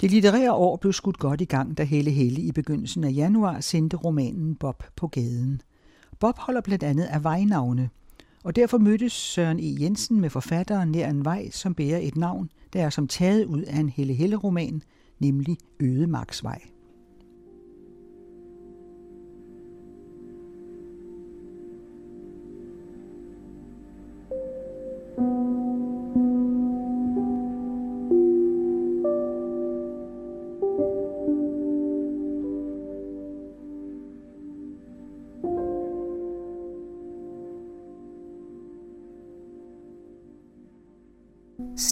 Det litterære år blev skudt godt i gang, da Helle Helle i begyndelsen af januar sendte romanen Bob på gaden. Bob holder blandt andet af vejnavne, og derfor mødtes Søren E. Jensen med forfatteren nær en vej, som bærer et navn, der er som taget ud af en Helle Helle-roman, nemlig Ødemarksvej.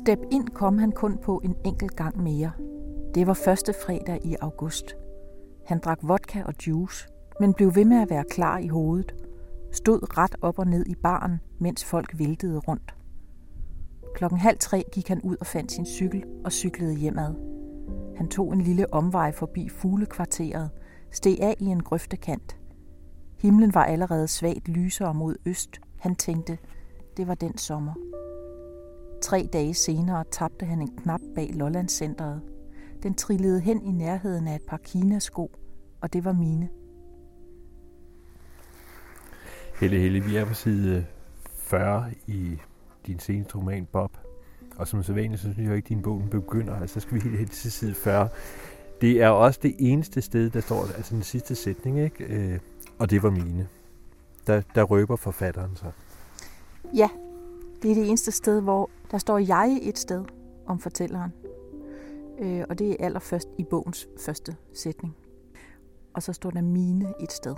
Step ind kom han kun på en enkelt gang mere. Det var første fredag i august. Han drak vodka og juice, men blev ved med at være klar i hovedet. Stod ret op og ned i baren, mens folk væltede rundt. Klokken halv tre gik han ud og fandt sin cykel og cyklede hjemad. Han tog en lille omvej forbi fuglekvarteret, steg af i en grøftekant. Himlen var allerede svagt lysere mod øst. Han tænkte, det var den sommer. Tre dage senere tabte han en knap bag Lollandscenteret. Den trillede hen i nærheden af et par kinasko, og det var mine. Helle Helle, vi er på side 40 i din seneste roman, Bob. Og som så vanligt, så synes jeg ikke, at din bog begynder. Altså, så skal vi helt hen til side 40. Det er også det eneste sted, der står, altså den sidste sætning, ikke? Øh, og det var mine. Der, der røber forfatteren sig. Ja, det er det eneste sted, hvor der står jeg et sted om fortælleren. Øh, og det er allerførst i bogens første sætning. Og så står der mine et sted.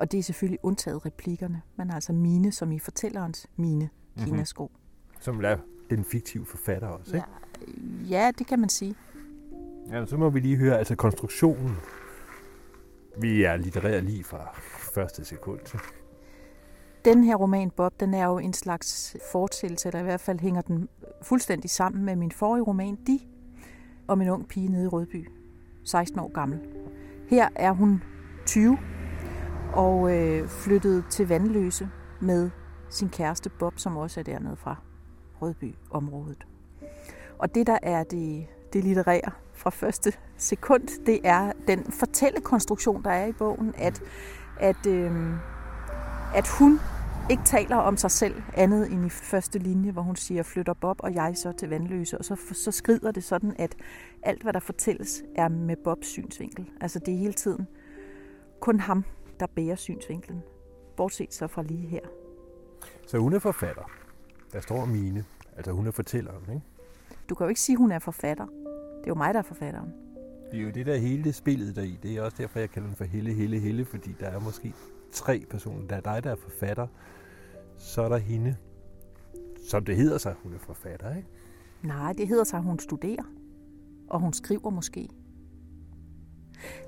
Og det er selvfølgelig undtaget replikkerne. Har altså mine, som i fortællerens mine mhm. kinasko. Mm-hmm. Som er den fiktive forfatter også, ikke? Ja, ja, det kan man sige. Ja, så må vi lige høre, altså konstruktionen. Vi er litterære lige fra første sekund. Den her roman, Bob, den er jo en slags fortællelse, eller i hvert fald hænger den fuldstændig sammen med min forrige roman, De, om en ung pige nede i Rødby, 16 år gammel. Her er hun 20 og øh, flyttet til Vandløse med sin kæreste Bob, som også er dernede fra Rødby-området. Og det, der er det, det litterære fra første sekund, det er den fortællekonstruktion, der er i bogen, at, at, øh, at hun ikke taler om sig selv andet end i første linje, hvor hun siger, flytter Bob og jeg så til Vandløse. Og så, så skrider det sådan, at alt, hvad der fortælles, er med Bobs synsvinkel. Altså det er hele tiden kun ham, der bærer synsvinklen. Bortset så fra lige her. Så hun er forfatter. Der står mine. Altså hun er fortælleren, ikke? Du kan jo ikke sige, at hun er forfatter. Det er jo mig, der er forfatteren. Det er jo det der hele spillet der i. Det er også derfor, jeg kalder den for Helle, Helle, Helle, fordi der er måske tre personer. Der er dig, der er forfatter, så er der hende, som det hedder sig, hun er forfatter, ikke? Nej, det hedder sig, hun studerer. Og hun skriver måske.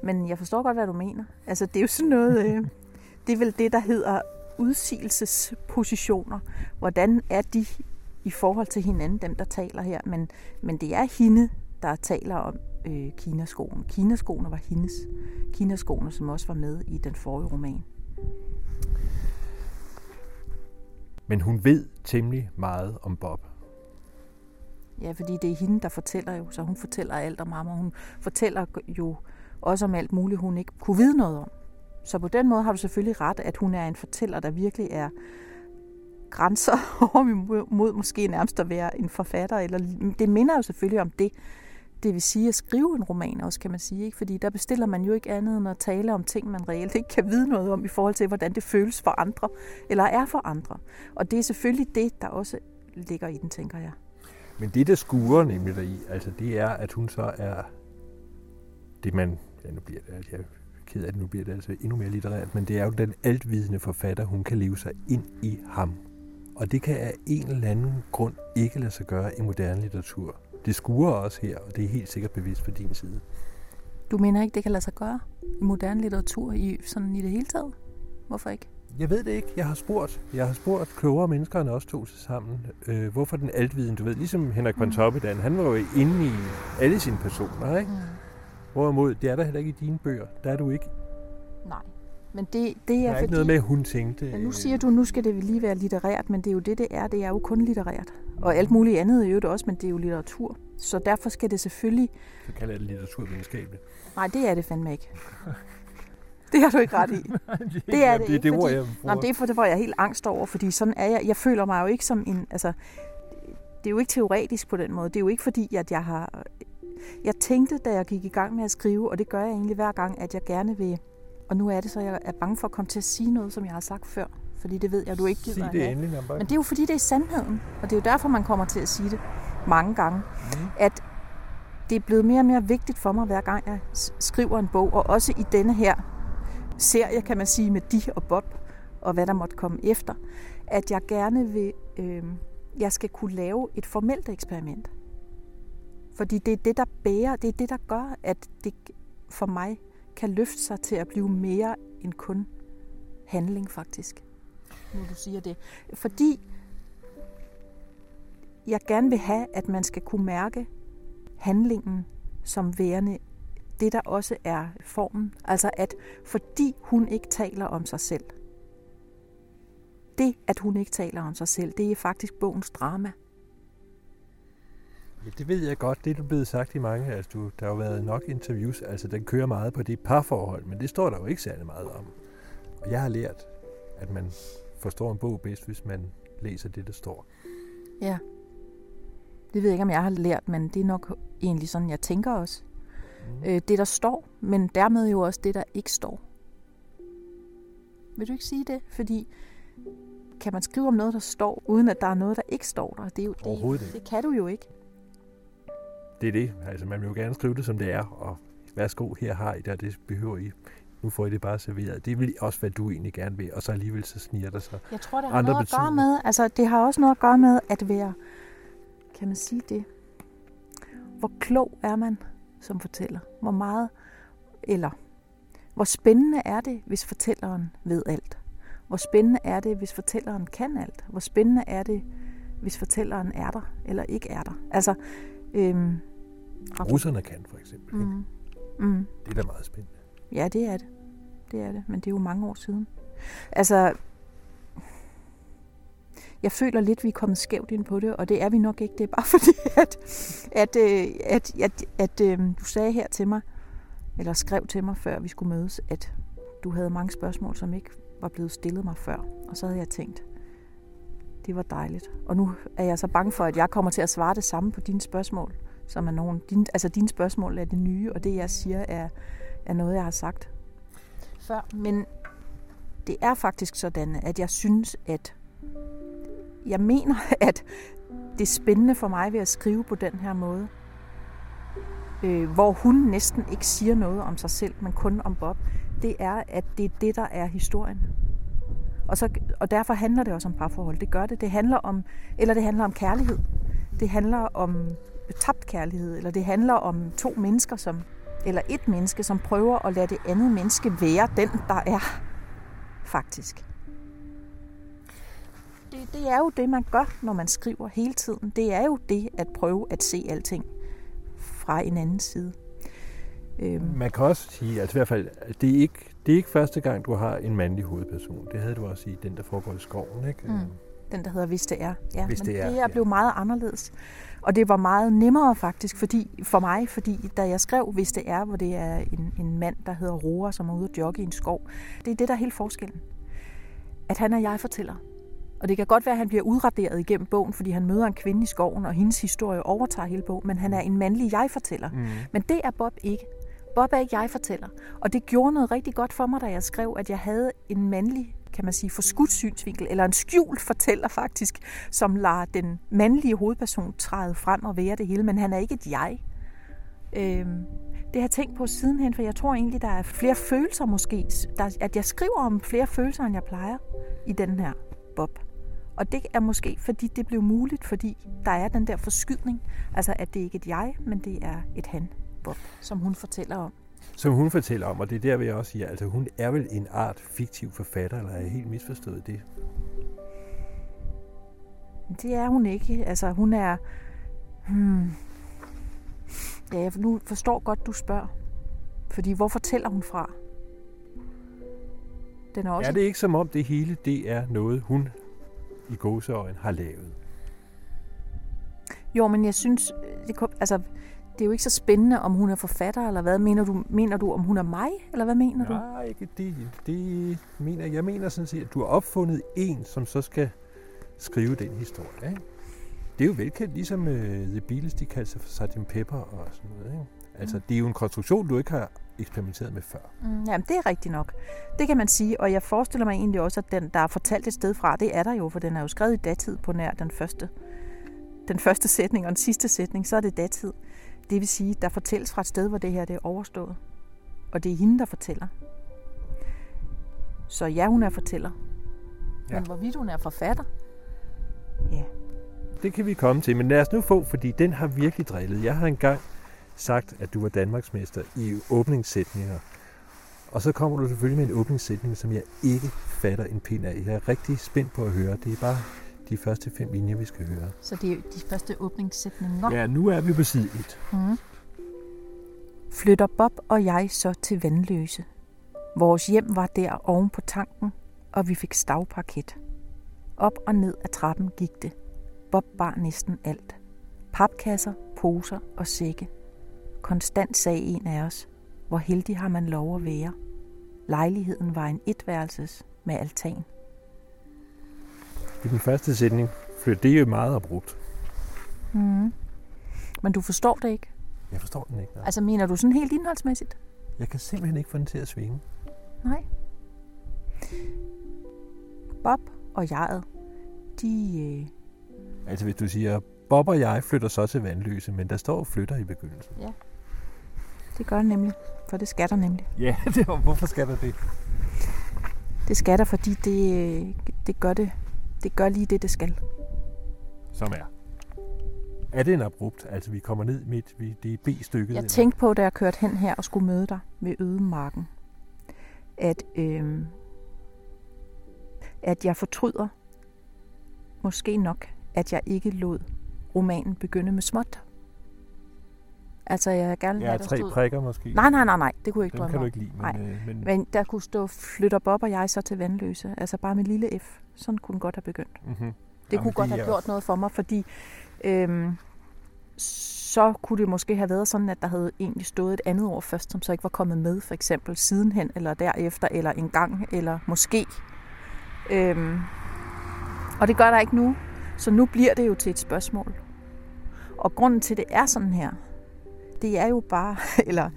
Men jeg forstår godt, hvad du mener. Altså, det er jo sådan noget... Øh, det er vel det, der hedder udsigelsespositioner. Hvordan er de i forhold til hinanden, dem der taler her? Men, men det er hende, der taler om øh, kinaskoene. Kinaskoene var hendes. Kinaskoene, som også var med i den forrige roman. Men hun ved temmelig meget om Bob. Ja, fordi det er hende, der fortæller jo, så hun fortæller alt om ham, og hun fortæller jo også om alt muligt, hun ikke kunne vide noget om. Så på den måde har du selvfølgelig ret, at hun er en fortæller, der virkelig er grænser over mod måske nærmest at være en forfatter. Eller, det minder jo selvfølgelig om det, det vil sige at skrive en roman også, kan man sige. Ikke? Fordi der bestiller man jo ikke andet end at tale om ting, man reelt ikke kan vide noget om i forhold til, hvordan det føles for andre, eller er for andre. Og det er selvfølgelig det, der også ligger i den, tænker jeg. Men det, der skuer nemlig deri, i, altså det er, at hun så er det, man, ja nu bliver det, altså, jeg er ked af det, nu bliver det altså endnu mere litterært, men det er jo den altvidende forfatter, hun kan leve sig ind i ham. Og det kan af en eller anden grund ikke lade sig gøre i moderne litteratur. Det skuer også her, og det er helt sikkert bevidst for din side. Du mener ikke, det kan lade sig gøre i moderne litteratur i, sådan i det hele taget? Hvorfor ikke? Jeg ved det ikke. Jeg har spurgt. Jeg har spurgt klogere mennesker end os to til sammen. Øh, hvorfor den altviden, du ved, ligesom Henrik von Toppedan, han var jo inde i alle sine personer, ikke? Mm. Hvorimod, det er der heller ikke i dine bøger. Der er du ikke. Nej. Men det, det er, der er fordi, ikke noget med, at hun tænkte... Ja, nu siger du, nu skal det lige være litterært, men det er jo det, det er. Det er jo kun litterært. Og alt muligt andet jo det også, men det er jo litteratur. Så derfor skal det selvfølgelig... Så kalder jeg det litteraturvidenskabeligt. Nej, det er det fandme ikke. Det har du ikke ret i. det, Det er det det, ikke, det ord, fordi- jeg bruger. Nå, det er for det, hvor jeg helt angst over, fordi sådan er jeg. Jeg føler mig jo ikke som en... Altså, det er jo ikke teoretisk på den måde. Det er jo ikke fordi, at jeg har... Jeg tænkte, da jeg gik i gang med at skrive, og det gør jeg egentlig hver gang, at jeg gerne vil... Og nu er det så, jeg er bange for at komme til at sige noget, som jeg har sagt før. Fordi det ved jeg, du ikke gider Sig det endelig, Nambak. Men det er jo fordi, det er sandheden. Og det er jo derfor, man kommer til at sige det mange gange. Mhm. At det er blevet mere og mere vigtigt for mig, hver gang jeg skriver en bog. Og også i denne her serie, kan man sige, med de og Bob, og hvad der måtte komme efter. At jeg gerne vil, øh, jeg skal kunne lave et formelt eksperiment. Fordi det er det, der bærer, det er det, der gør, at det for mig kan løfte sig til at blive mere end kun handling, faktisk. Nu du siger det. Fordi jeg gerne vil have, at man skal kunne mærke handlingen som værende det, der også er formen. Altså at fordi hun ikke taler om sig selv, det, at hun ikke taler om sig selv, det er faktisk bogens drama. Ja, det ved jeg godt. Det er du blevet sagt i mange. Altså, du, der har jo været nok interviews. Altså, den kører meget på det parforhold, men det står der jo ikke særlig meget om. Og jeg har lært, at man forstår en bog bedst, hvis man læser det, der står. Ja. Det ved jeg ikke, om jeg har lært, men det er nok egentlig sådan, jeg tænker også. Mm. Øh, det, der står, men dermed jo også det, der ikke står. Vil du ikke sige det? Fordi kan man skrive om noget, der står, uden at der er noget, der ikke står der? Det, er jo, Overhovedet det, det kan du jo ikke. Det er det. Altså, man vil jo gerne skrive det, som det er. Og værsgo, her har I det, og det behøver I. Nu får I det bare serveret. Det vil også, hvad du egentlig gerne vil. Og så alligevel så sniger der sig. Jeg tror, det har Andre noget at gøre med, altså det har også noget at gøre med at være, kan man sige det, hvor klog er man som fortæller? Hvor meget, eller hvor spændende er det, hvis fortælleren ved alt? Hvor spændende er det, hvis fortælleren kan alt? Hvor spændende er det, hvis fortælleren er der eller ikke er der? Altså, øhm, Russerne kan, for eksempel. Mm. mm, mm, Det er da meget spændende. Ja, det er det. Det er det, men det er jo mange år siden. Altså, jeg føler lidt, vi er kommet skævt ind på det, og det er vi nok ikke. Det er bare fordi, at, at, øh, at, at, at, at du sagde her til mig, eller skrev til mig, før vi skulle mødes, at du havde mange spørgsmål, som ikke var blevet stillet mig før. Og så havde jeg tænkt, det var dejligt. Og nu er jeg så bange for, at jeg kommer til at svare det samme på dine spørgsmål, som er nogen. Din, altså dine spørgsmål er det nye, og det jeg siger er, er noget, jeg har sagt før. Men det er faktisk sådan, at jeg synes, at jeg mener, at det spændende for mig ved at skrive på den her måde, øh, hvor hun næsten ikke siger noget om sig selv, men kun om Bob, det er, at det er det, der er historien. Og, så, og derfor handler det også om parforhold. Det gør det. Det handler om, eller det handler om kærlighed. Det handler om tabt kærlighed, eller det handler om to mennesker, som, eller et menneske, som prøver at lade det andet menneske være den, der er, faktisk. Det, det er jo det, man gør, når man skriver hele tiden. Det er jo det at prøve at se alting fra en anden side. Øhm, Man kan også sige, altså i hvert fald, at det er ikke, det er ikke første gang, du har en mandlig hovedperson. Det havde du også i den, der foregår i skoven, ikke? Mm. Den, der hedder Hvis det er. Ja, Hvis men det er, det er ja. blevet meget anderledes. Og det var meget nemmere faktisk fordi, for mig, fordi da jeg skrev Hvis det er, hvor det er en, en mand, der hedder Roar, som er ude at jogge i en skov, det er det, der er helt forskellen. At han er jeg-fortæller. Og det kan godt være, at han bliver udraderet igennem bogen, fordi han møder en kvinde i skoven, og hendes historie overtager hele bogen, men han er en mandlig jeg-fortæller. Mm. Men det er Bob ikke. Bob er ikke jeg-fortæller. Og det gjorde noget rigtig godt for mig, da jeg skrev, at jeg havde en mandlig, kan man sige, forskudt synsvinkel, eller en skjult fortæller faktisk, som lader den mandlige hovedperson træde frem og være det hele, men han er ikke et jeg. Øhm, det har jeg tænkt på sidenhen, for jeg tror egentlig, der er flere følelser måske, der, at jeg skriver om flere følelser, end jeg plejer i den her Bob. Og det er måske, fordi det blev muligt, fordi der er den der forskydning, altså at det ikke er et jeg, men det er et han, Bob, som hun fortæller om. Som hun fortæller om, og det er der, vil jeg også sige, altså hun er vel en art fiktiv forfatter, eller er jeg helt misforstået det? Det er hun ikke. Altså, hun er... Hmm, ja, jeg nu forstår godt, du spørger. Fordi hvor fortæller hun fra? Den er også... Er det ikke som om det hele, det er noget, hun i gåseøjen har lavet? Jo, men jeg synes, det, kom, altså, det er jo ikke så spændende, om hun er forfatter, eller hvad? Mener du, mener du om hun er mig, eller hvad mener du? Nej, ikke det. Det mener jeg. mener sådan set, at du har opfundet en, som så skal skrive den historie. Ikke? Det er jo velkendt, ligesom uh, The Beatles, de kalder sig for Sgt. Pepper og sådan noget. Ikke? Altså, mm. det er jo en konstruktion, du ikke har eksperimenteret med før. Mm, jamen, det er rigtigt nok. Det kan man sige, og jeg forestiller mig egentlig også, at den, der er fortalt et sted fra, det er der jo, for den er jo skrevet i datid på nær den første, den første sætning og den sidste sætning, så er det datid. Det vil sige, der fortælles fra et sted, hvor det her det er overstået. Og det er hende, der fortæller. Så ja, hun er fortæller. Ja. Men hvorvidt hun er forfatter, ja. Det kan vi komme til, men lad os nu få, fordi den har virkelig drillet. Jeg har engang sagt, at du var Danmarksmester i åbningssætninger. Og så kommer du selvfølgelig med en åbningssætning, som jeg ikke fatter en pind af. Jeg er rigtig spændt på at høre. Det er bare de første fem linjer, vi skal høre. Så det er de første åbningssætninger? Ja, nu er vi på side 1. Mm. Flytter Bob og jeg så til Vandløse. Vores hjem var der oven på tanken, og vi fik stavparket. Op og ned ad trappen gik det. Bob bar næsten alt. Papkasser, poser og sække. Konstant sagde en af os, hvor heldig har man lov at være. Lejligheden var en etværelses med altan. I den første sætning flytter det jo meget abrupt. Mm. Men du forstår det ikke? Jeg forstår den ikke. Nej. Altså mener du sådan helt indholdsmæssigt? Jeg kan simpelthen ikke få den til at svinge. Nej. Bob og jeget, de... Øh... Altså hvis du siger, Bob og jeg flytter så til Vandløse, men der står flytter i begyndelsen. Ja, det gør det nemlig, for det skal der nemlig. Ja, det, hvorfor skal der det? Det skal der, fordi det, det gør det det gør lige det, det skal. Som er? Er det en abrupt? Altså, vi kommer ned midt, vi, det er B-stykket? Jeg tænkte på, da jeg kørte hen her og skulle møde dig ved Ødemarken, at, øh, at jeg fortryder, måske nok, at jeg ikke lod romanen begynde med småt. Altså, jeg gerne ja, tre stod... prikker måske. Nej, nej, nej, nej, det kunne jeg ikke Dem drømme kan du ikke lide. Men, nej. Øh, men... men der kunne stå, flytter Bob og jeg så til vandløse. Altså bare med lille F. Sådan kunne den godt have begyndt. Mm-hmm. Det Jamen, kunne godt have gjort noget for mig, fordi øhm, så kunne det måske have været sådan, at der havde egentlig stået et andet ord først, som så ikke var kommet med, for eksempel sidenhen, eller derefter, eller en gang, eller måske. Øhm, og det gør der ikke nu. Så nu bliver det jo til et spørgsmål. Og grunden til, at det er sådan her, det er jo bare, eller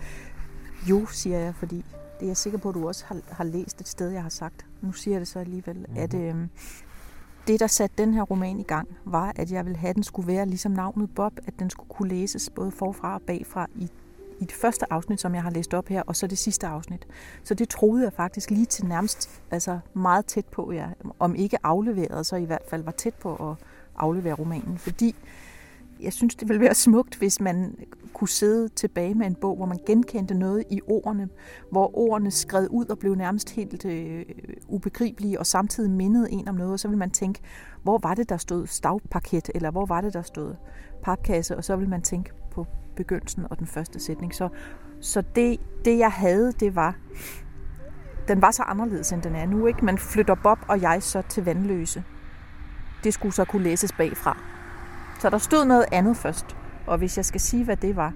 jo, siger jeg, fordi det er jeg sikker på, at du også har, har læst et sted, jeg har sagt. Nu siger jeg det så alligevel, mm-hmm. at øh, det, der satte den her roman i gang, var, at jeg ville have, at den skulle være ligesom navnet Bob, at den skulle kunne læses både forfra og bagfra i, i det første afsnit, som jeg har læst op her, og så det sidste afsnit. Så det troede jeg faktisk lige til nærmest, altså meget tæt på, ja. om ikke afleveret, så i hvert fald var tæt på at aflevere romanen, fordi jeg synes, det ville være smukt, hvis man kunne sidde tilbage med en bog, hvor man genkendte noget i ordene, hvor ordene skred ud og blev nærmest helt øh, ubegribelige, og samtidig mindede en om noget, og så vil man tænke, hvor var det, der stod stavpaket, eller hvor var det, der stod papkasse, og så vil man tænke på begyndelsen og den første sætning. Så, så det, det, jeg havde, det var, den var så anderledes, end den er nu. Ikke? Man flytter Bob og jeg så til vandløse. Det skulle så kunne læses bagfra. Så der stod noget andet først. Og hvis jeg skal sige, hvad det var,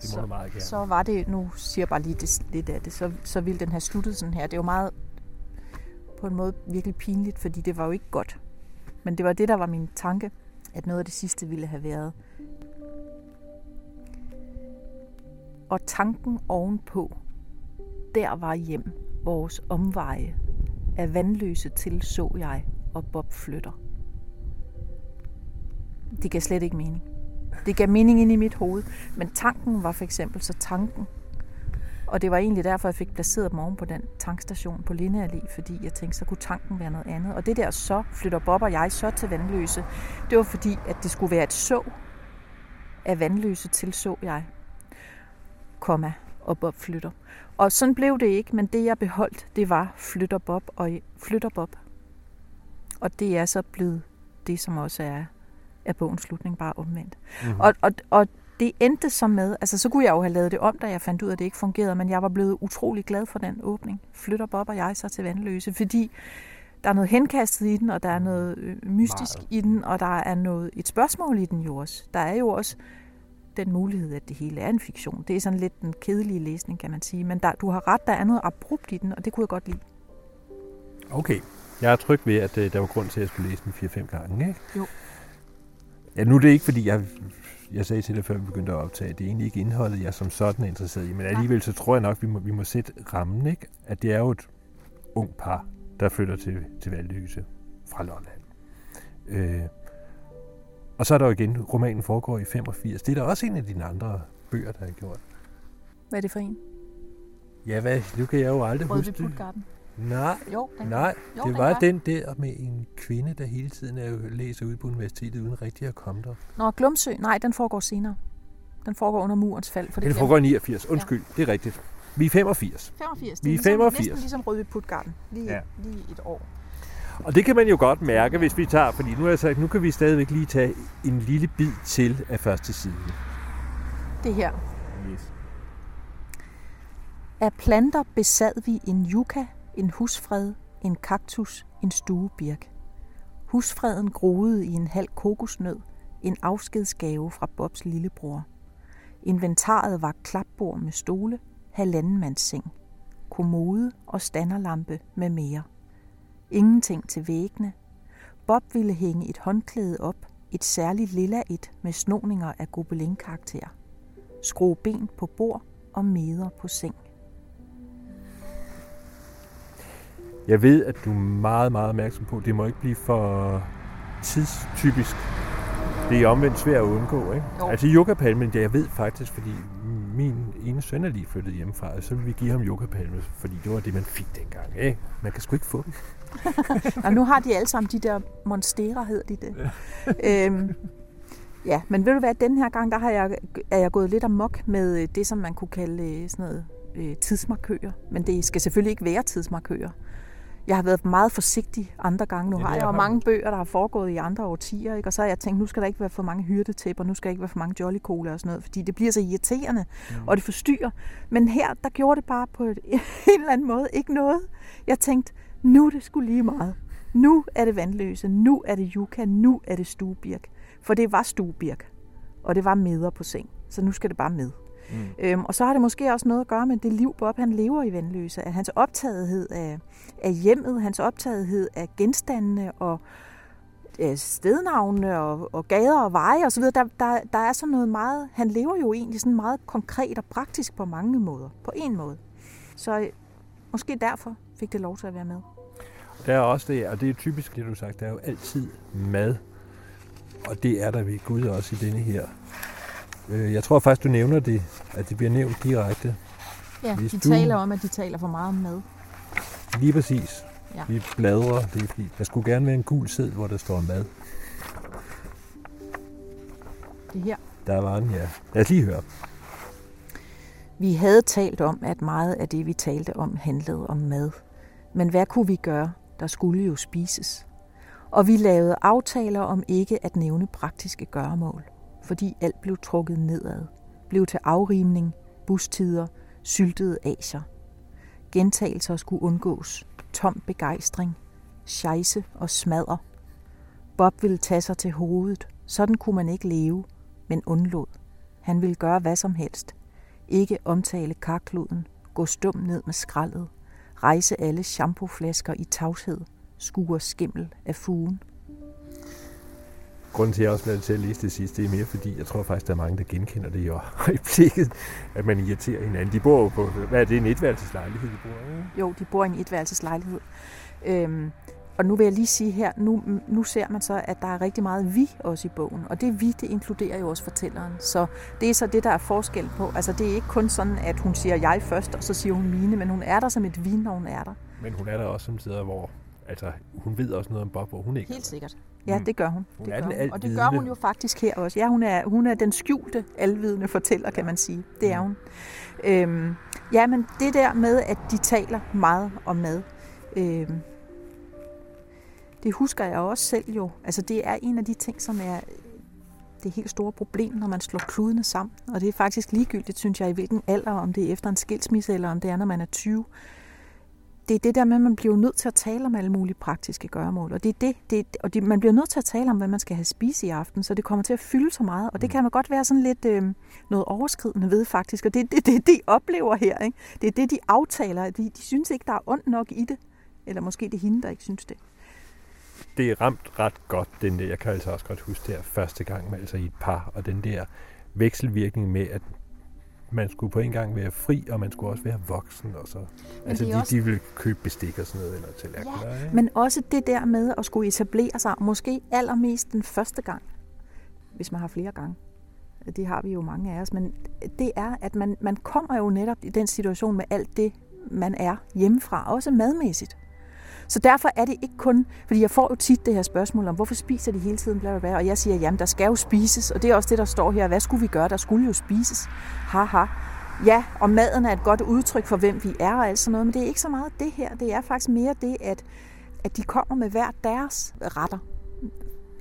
det så, meget gerne. så var det, nu siger jeg bare lige det, lidt af det, så, så ville den have sluttet sådan her. Det jo meget på en måde virkelig pinligt, fordi det var jo ikke godt. Men det var det, der var min tanke, at noget af det sidste ville have været. Og tanken ovenpå, der var hjem vores omveje. Af vandløse til så jeg, og Bob flytter. Det gav slet ikke mening. Det gav mening ind i mit hoved. Men tanken var for eksempel så tanken. Og det var egentlig derfor, jeg fik placeret dem oven på den tankstation på Linde Allé, fordi jeg tænkte, så kunne tanken være noget andet. Og det der så flytter Bob og jeg så til Vandløse, det var fordi, at det skulle være et så af Vandløse til så jeg, komma, og Bob flytter. Og sådan blev det ikke, men det jeg beholdt, det var flytter Bob og flytter Bob. Og det er så blevet det, som også er er bogens slutning bare omvendt. Mm-hmm. Og, og, og det endte så med, altså så kunne jeg jo have lavet det om, da jeg fandt ud af, at det ikke fungerede, men jeg var blevet utrolig glad for den åbning. Flytter Bob og jeg så til Vandløse, fordi der er noget henkastet i den, og der er noget øh, mystisk Meget. i den, og der er noget et spørgsmål i den jo også. Der er jo også den mulighed, at det hele er en fiktion. Det er sådan lidt den kedelige læsning, kan man sige. Men der, du har ret, der er noget abrupt i den, og det kunne jeg godt lide. Okay. Jeg er tryg ved, at øh, der var grund til, at jeg skulle læse den 4-5 gange, ikke? Jo. Ja, nu er det ikke, fordi jeg, jeg sagde til dig, før vi begyndte at optage, det er egentlig ikke indholdet, jeg som sådan er interesseret i, men alligevel så tror jeg nok, vi må, vi må sætte rammen, ikke? At det er jo et ung par, der flytter til, til Valdøse fra Lolland. Øh, og så er der jo igen, romanen foregår i 85. Det er da også en af dine andre bøger, der har gjort. Hvad er det for en? Ja, hvad? Nu kan jeg jo aldrig Rødby huske det. Nej, Jo, den nej. Jo, det den var gør. den der med en kvinde, der hele tiden er læser ude på universitetet, uden rigtig at komme der. Nå, Glumsø, nej, den foregår senere. Den foregår under murens fald. For Det, det det foregår i 89. Undskyld, ja. det er rigtigt. Vi er 85. 85. Vi er Det er ligesom, 85. næsten ligesom Rødby Puttgarden. Lige, ja. lige et år. Og det kan man jo godt mærke, hvis vi tager, fordi nu har jeg sagt, nu kan vi stadigvæk lige tage en lille bid til af første side. Det her. Yes. Af planter besad vi en yucca, en husfred, en kaktus, en stuebirk. Husfreden groede i en halv kokosnød, en afskedsgave fra Bobs lillebror. Inventaret var klapbord med stole, halvandenmandsseng, kommode og standerlampe med mere. Ingenting til væggene. Bob ville hænge et håndklæde op, et særligt lilla et med snoninger af gobelin-karakter. Skrue ben på bord og meder på seng. Jeg ved, at du er meget, meget opmærksom på, at det må ikke blive for tidstypisk. Det er omvendt svært at undgå, ikke? Jo. Altså yogapalmen, ja, jeg ved faktisk, fordi min ene søn er lige flyttet hjemmefra, og så vil vi give ham yogapalme, fordi det var det, man fik dengang, ikke? Man kan sgu ikke få dem. Og nu har de alle sammen de der monstera, hedder de det. øhm, ja, men ved du hvad, den her gang, der har jeg, er jeg gået lidt amok med øh, det, som man kunne kalde øh, sådan noget øh, tidsmarkører. Men det skal selvfølgelig ikke være tidsmarkører. Jeg har været meget forsigtig andre gange. Nu Ja, har jeg jo mange bøger, der har foregået i andre årtier, ikke? og så har jeg tænkt, nu skal der ikke være for mange hyrdetæpper, nu skal der ikke være for mange jolly cola og sådan noget, fordi det bliver så irriterende, mm. og det forstyrrer. Men her, der gjorde det bare på et, en eller anden måde ikke noget. Jeg tænkte, nu er det skulle lige meget. Nu er det vandløse, nu er det yucca, nu er det stuebirk. For det var stuebirk, og det var meder på seng, så nu skal det bare med. Mm. Øhm, og så har det måske også noget at gøre med det liv, Bob han lever i Vandløse. At hans optagethed af, af hjemmet, hans optagethed af genstandene og øh, stednavne og, og gader og veje osv., der, der, der er sådan noget meget... Han lever jo egentlig sådan meget konkret og praktisk på mange måder. På en måde. Så øh, måske derfor fik det lov til at være med. Der er også det, og det er typisk det, du har sagt, der er jo altid mad. Og det er der ved Gud også i denne her. Øh, Jeg tror faktisk, du nævner det, at det bliver nævnt direkte. Ja, Hvis de du- taler om, at de taler for meget om mad. Lige præcis. Ja. Vi bladrer, det er fordi, der skulle gerne være en gul seddel, hvor der står mad. Det her. Der var den, ja. Lad os lige høre. Vi havde talt om, at meget af det, vi talte om, handlede om mad. Men hvad kunne vi gøre? Der skulle jo spises. Og vi lavede aftaler om ikke at nævne praktiske gøremål, fordi alt blev trukket nedad. Blev til afrimning, bustider, syltede asier. Gentagelser skulle undgås. Tom begejstring. Scheisse og smadder. Bob ville tage sig til hovedet. Sådan kunne man ikke leve, men undlod. Han ville gøre hvad som helst. Ikke omtale karkloden. Gå stum ned med skraldet. Rejse alle shampooflasker i tavshed. Skure skimmel af fugen. Grunden til, at jeg også bliver til at læse det sidste, det er mere fordi, jeg tror faktisk, der er mange, der genkender det i øjeblikket, at man irriterer hinanden. De bor jo på, hvad er det, en etværelseslejlighed, de bor i? ikke? Jo, de bor i en etværelseslejlighed. Øhm, og nu vil jeg lige sige her, nu, nu ser man så, at der er rigtig meget vi også i bogen. Og det vi, det inkluderer jo også fortælleren. Så det er så det, der er forskel på. Altså det er ikke kun sådan, at hun siger jeg først, og så siger hun mine, men hun er der som et vi, når hun er der. Men hun er der også som steder, hvor altså, hun ved også noget om Bob, hvor hun ikke Helt er. sikkert. Ja, Mm. det gør hun. Hun det er gør den hun. Og det gør hun jo faktisk her også. Ja, hun er, hun er den skjulte, alvidende fortæller, kan man sige. Det er Mm. hun. Øhm, ja, men det der med, at de taler meget om mad, øhm, det husker jeg også selv jo. Altså, det er en af de ting, som er det helt store problem, når man slår kludene sammen. Og det er faktisk ligegyldigt, synes jeg, i hvilken alder, om det er efter en skilsmisse, eller om det er, når man er 20. det er det der med, at man bliver nødt til at tale om alle mulige praktiske gøremål. Og, det er det, det, og det, man bliver nødt til at tale om, hvad man skal have spise i aften, så det kommer til at fylde så meget. Og det mm. kan man godt være sådan lidt øh, noget overskridende ved faktisk. Og det er det, det, de oplever her. Ikke? Det er det, de aftaler. De, de synes ikke, der er ondt nok i det. Eller måske det er hende, der ikke synes det. Det er ramt ret godt, den der. Jeg kan altså også godt huske der første gang, altså i et par, og den der vekselvirkning med, at man skulle på en gang være fri, og man skulle også være voksen. Og så. Altså, de, også... de ville købe bestik og sådan noget, eller tallerkener. Ja, men også det der med at skulle etablere sig, måske allermest den første gang, hvis man har flere gange. Det har vi jo mange af os, men det er, at man, man kommer jo netop i den situation med alt det, man er hjemmefra, også madmæssigt. Så derfor er det ikke kun, fordi jeg får jo tit det her spørgsmål om, hvorfor spiser de hele tiden, bla, bla, bla, og jeg siger, jamen der skal jo spises, og det er også det, der står her, hvad skulle vi gøre, der skulle jo spises, haha. Ja, og maden er et godt udtryk for, hvem vi er og alt sådan noget, men det er ikke så meget det her, det er faktisk mere det, at, at de kommer med hver deres retter.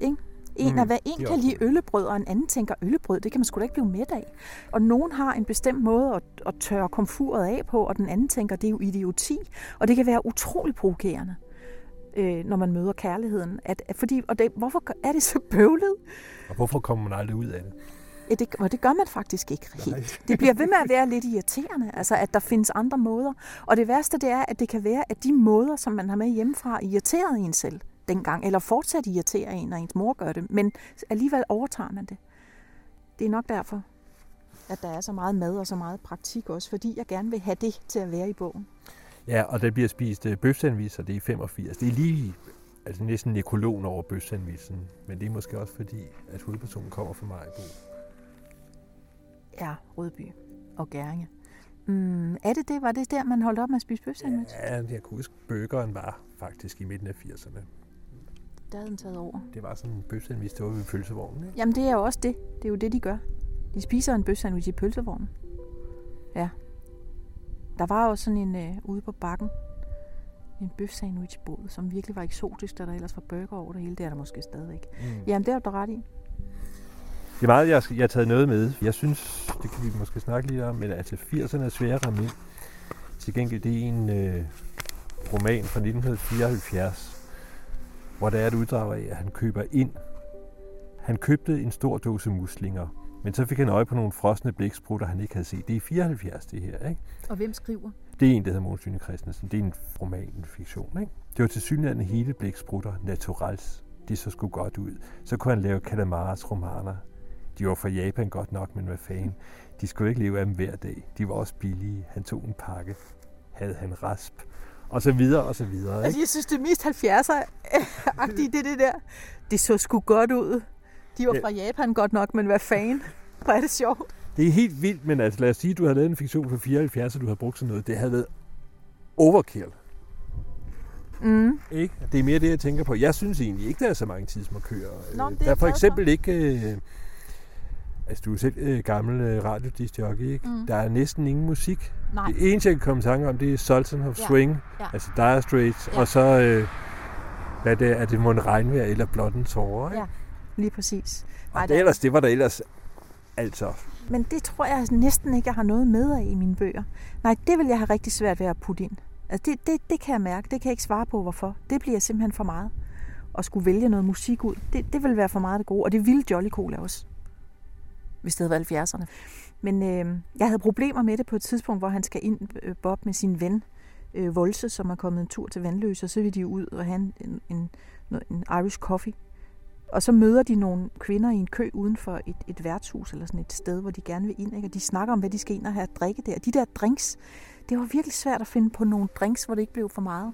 Ikke? En mm, hvad en kan lide øllebrød, og en anden tænker, øllebrød, det kan man sgu da ikke blive mæt af. Og nogen har en bestemt måde at, at tørre komfuret af på, og den anden tænker, det er jo idioti. Og det kan være utrolig provokerende, øh, når man møder kærligheden. At, fordi, og det, hvorfor er det så bøvlet? Og hvorfor kommer man aldrig ud af det? Ja, det, og det gør man faktisk ikke helt. Nej. Det bliver ved med at være lidt irriterende, altså at der findes andre måder. Og det værste det er, at det kan være, at de måder, som man har med hjemmefra, irriterer en selv dengang, eller fortsat irriterer en, når ens mor gør det, men alligevel overtager man det. Det er nok derfor, at der er så meget mad og så meget praktik også, fordi jeg gerne vil have det til at være i bogen. Ja, og der bliver spist uh, bøfsandvis, og det er 85. Det er lige altså næsten nekolon over bøfsandvisen, men det er måske også fordi, at hovedpersonen kommer fra Majbo. Ja, Rødby og Gæringe. Mm, er det det? Var det der, man holdt op med at spise bøfsandwich? Ja, jeg kunne huske, bøgeren var faktisk i midten af 80'erne der havde den taget over. Det var sådan en bøfsandwich, der var ved pølsevognen, ikke? Jamen, det er jo også det. Det er jo det, de gør. De spiser en bøfsandwich i pølsevognen. Ja. Der var også sådan en øh, ude på bakken, en bøfsandwichbåd, som virkelig var eksotisk, da der ellers var burger over det hele. Det er der måske stadigvæk. Mm. Jamen, det er du ret i. Det er meget, jeg, jeg har taget noget med. Jeg synes, det kan vi måske snakke lidt om, men altså 80'erne er svære at ramme ind. Til gengæld, det er en øh, roman fra 1974, hvor der er et uddrag af, at han køber ind. Han købte en stor dåse muslinger, men så fik han øje på nogle frosne blæksprutter, han ikke havde set. Det er 74, det her, ikke? Og hvem skriver? Det er en, der hedder Måns Christensen. Det er en roman, en fiktion, ikke? Det var til synligheden hele blæksprutter, naturals. De så skulle godt ud. Så kunne han lave Kalamaras romaner. De var fra Japan godt nok, men hvad fanden. De skulle ikke leve af dem hver dag. De var også billige. Han tog en pakke. Havde han rasp og så videre, og så videre. Ikke? Altså, jeg synes, det mest 70'er-agtige, det det der. Det så sgu godt ud. De var fra Japan godt nok, men hvad fanden? Hvor er det sjovt. Det er helt vildt, men altså, lad os sige, at du har lavet en fiktion for 74, og du har brugt sådan noget. Det havde været overkill. Mm. Ikke? Det er mere det, jeg tænker på. Jeg synes egentlig ikke, der er så mange tidsmarkører. Nå, der er for eksempel for. ikke... Øh, Altså, du er selv øh, gammel øh, radiodisjockey, ikke? Mm. Der er næsten ingen musik. Nej. Det eneste, jeg kan komme i tanke om, det er Sultan of ja. Swing, ja. altså Dire Straits, ja. og så, øh, hvad det er, er det mon regnvejr eller blot en tårer, ikke? Ja, lige præcis. Og det, ellers, det var der ellers altså. Men det tror jeg næsten ikke, jeg har noget med af i mine bøger. Nej, det vil jeg have rigtig svært ved at putte ind. Altså det, det, det kan jeg mærke, det kan jeg ikke svare på, hvorfor. Det bliver simpelthen for meget. At skulle vælge noget musik ud, det, det vil være for meget det gode. Og det ville Jolly Cola også hvis det havde været 70'erne. Men øh, jeg havde problemer med det på et tidspunkt, hvor han skal ind, øh, Bob, med sin ven, øh, Volse, som er kommet en tur til Vandløse, og så vil de ud og have en, en, en, en Irish coffee. Og så møder de nogle kvinder i en kø uden for et, et værtshus, eller sådan et sted, hvor de gerne vil ind, ikke? og de snakker om, hvad de skal ind og have at drikke der. De der drinks, det var virkelig svært at finde på nogle drinks, hvor det ikke blev for meget.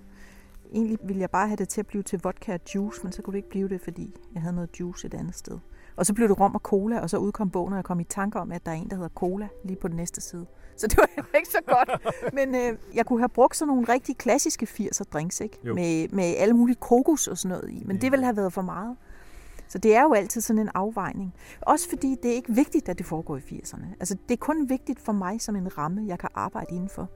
Egentlig ville jeg bare have det til at blive til vodka og juice, men så kunne det ikke blive det, fordi jeg havde noget juice et andet sted. Og så blev det rom og cola, og så udkom bogen, og jeg kom i tanke om, at der er en, der hedder cola lige på den næste side. Så det var ikke så godt. Men øh, jeg kunne have brugt sådan nogle rigtig klassiske 80'er drinks, ikke? Med, med alle mulige kokos og sådan noget i. Men det ville have været for meget. Så det er jo altid sådan en afvejning. Også fordi det er ikke vigtigt, at det foregår i 80'erne. Altså, det er kun vigtigt for mig som en ramme, jeg kan arbejde indenfor.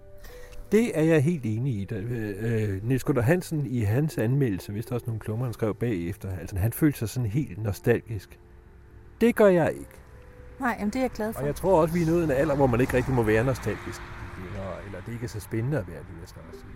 Det er jeg helt enig i. Øh, øh, Niels Gunnar Hansen i hans anmeldelse, hvis der også nogle klummer, han skrev bagefter, altså han følte sig sådan helt nostalgisk. Det gør jeg ikke. Nej, jamen det er jeg glad for. Og jeg tror også, vi er nået en alder, hvor man ikke rigtig må være nostalgisk. Eller, eller det ikke er så spændende at være det, jeg skal sige.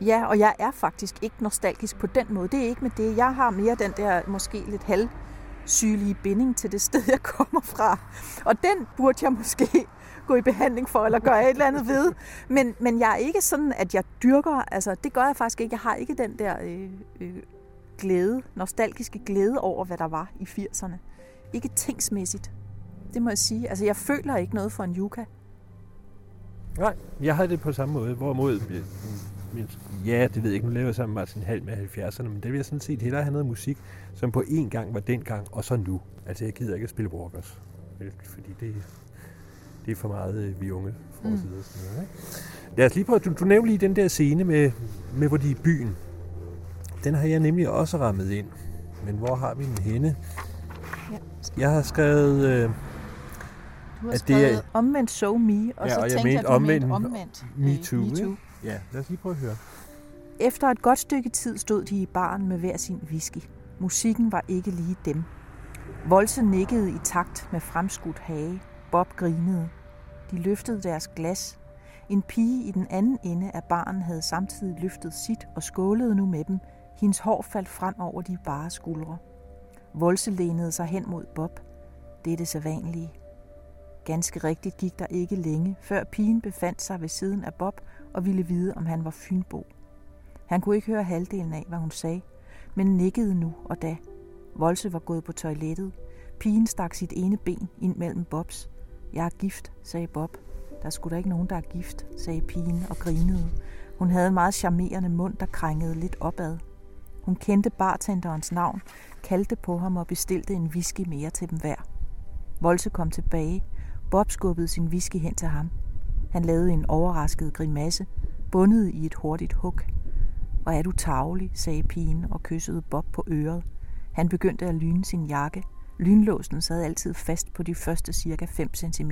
Ja, og jeg er faktisk ikke nostalgisk på den måde. Det er ikke med det. Jeg har mere den der måske lidt halvsygelige binding til det sted, jeg kommer fra. Og den burde jeg måske gå i behandling for, eller gøre et eller andet ved. Men, men jeg er ikke sådan, at jeg dyrker, altså det gør jeg faktisk ikke. Jeg har ikke den der øh, øh, glæde, nostalgiske glæde over, hvad der var i 80'erne. Ikke tingsmæssigt. Det må jeg sige. Altså jeg føler ikke noget for en yuka. Nej, jeg havde det på samme måde. Hvorimod, ja, det ved jeg ikke, nu laver jeg sammen med Martin Hal med 70'erne, men det vil jeg sådan set hellere have noget musik, som på en gang var dengang, og så nu. Altså jeg gider ikke at spille Walkers, fordi det, det er for meget øh, vi unge for Mm. Sådan noget, ikke? Lad os lige prøve, du, du nævnte lige den der scene med, med, hvor de er i byen. Den har jeg nemlig også rammet ind. Men hvor har vi den henne? Ja, jeg har skrevet... Øh, du har at skrevet det er, omvendt so me, og ja, så og tænkte jeg, at du omvendt, omvendt me øh, too. Me too. Ja, lad os lige prøve at høre. Efter et godt stykke tid stod de i baren med hver sin whisky. Musikken var ikke lige dem. Volse nikkede i takt med fremskudt hage. Bob grinede. De løftede deres glas. En pige i den anden ende af baren havde samtidig løftet sit og skålede nu med dem. Hendes hår faldt frem over de bare skuldre. Volse lænede sig hen mod Bob. Det er det sædvanlige. Ganske rigtigt gik der ikke længe, før pigen befandt sig ved siden af Bob og ville vide, om han var fynbo. Han kunne ikke høre halvdelen af, hvad hun sagde, men nikkede nu og da. Volse var gået på toilettet. Pigen stak sit ene ben ind mellem Bobs. Jeg er gift, sagde Bob. Der skulle da ikke nogen, der er gift, sagde pigen og grinede. Hun havde en meget charmerende mund, der krængede lidt opad. Hun kendte bartenderens navn, kaldte på ham og bestilte en whisky mere til dem hver. Volse kom tilbage. Bob skubbede sin whisky hen til ham. Han lavede en overrasket grimasse, bundet i et hurtigt hug. Hvor er du tavlig, sagde pigen og kyssede Bob på øret. Han begyndte at lyne sin jakke. Lynlåsen sad altid fast på de første cirka 5 cm.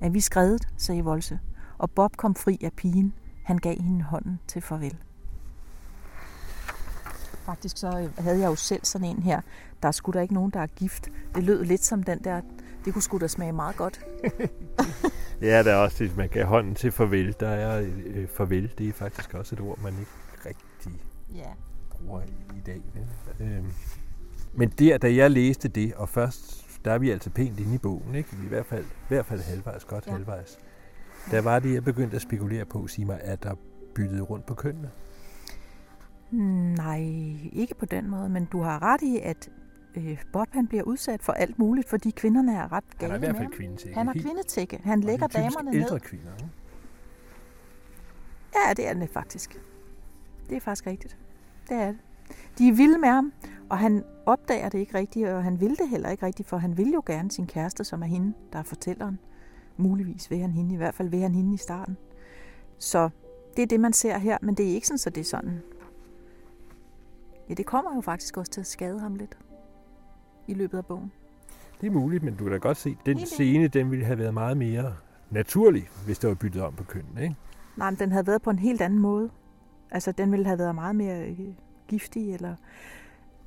Er vi skrevet, sagde Volse, og Bob kom fri af pigen. Han gav hende hånden til farvel. Faktisk så øh, havde jeg jo selv sådan en her. Der er sgu da ikke nogen, der er gift. Det lød lidt som den der, det kunne sgu da smage meget godt. ja, der er også det, man kan hånden til farvel. Der er øh, farvel, det er faktisk også et ord, man ikke rigtig ja. bruger i dag. Ja. Øhm. Men der, da jeg læste det, og først, der er vi altså pænt inde i bogen, ikke? I hvert fald, i hvert fald halvvejs, godt ja. halvvejs. Der var det, jeg begyndte at spekulere på, sige mig, at der byttet rundt på kønnene. Nej, ikke på den måde, men du har ret i, at øh, Bob han bliver udsat for alt muligt, fordi kvinderne er ret gale Han er i hvert fald kvindetække. Han er kvindetække. Han lægger damerne ned. ældre kvinder, ikke? Ja, det er det faktisk. Det er faktisk rigtigt. Det er det. De er vilde med ham, og han opdager det ikke rigtigt, og han vil det heller ikke rigtigt, for han vil jo gerne sin kæreste, som er hende, der er fortælleren. Muligvis vil han hende, i hvert fald vil han hende i starten. Så det er det, man ser her, men det er ikke sådan, så det er sådan. Ja, det kommer jo faktisk også til at skade ham lidt i løbet af bogen. Det er muligt, men du kan da godt se, at den scene, den ville have været meget mere naturlig, hvis det var byttet om på kønnen, ikke? Nej, men den havde været på en helt anden måde. Altså, den ville have været meget mere øh, giftig, eller...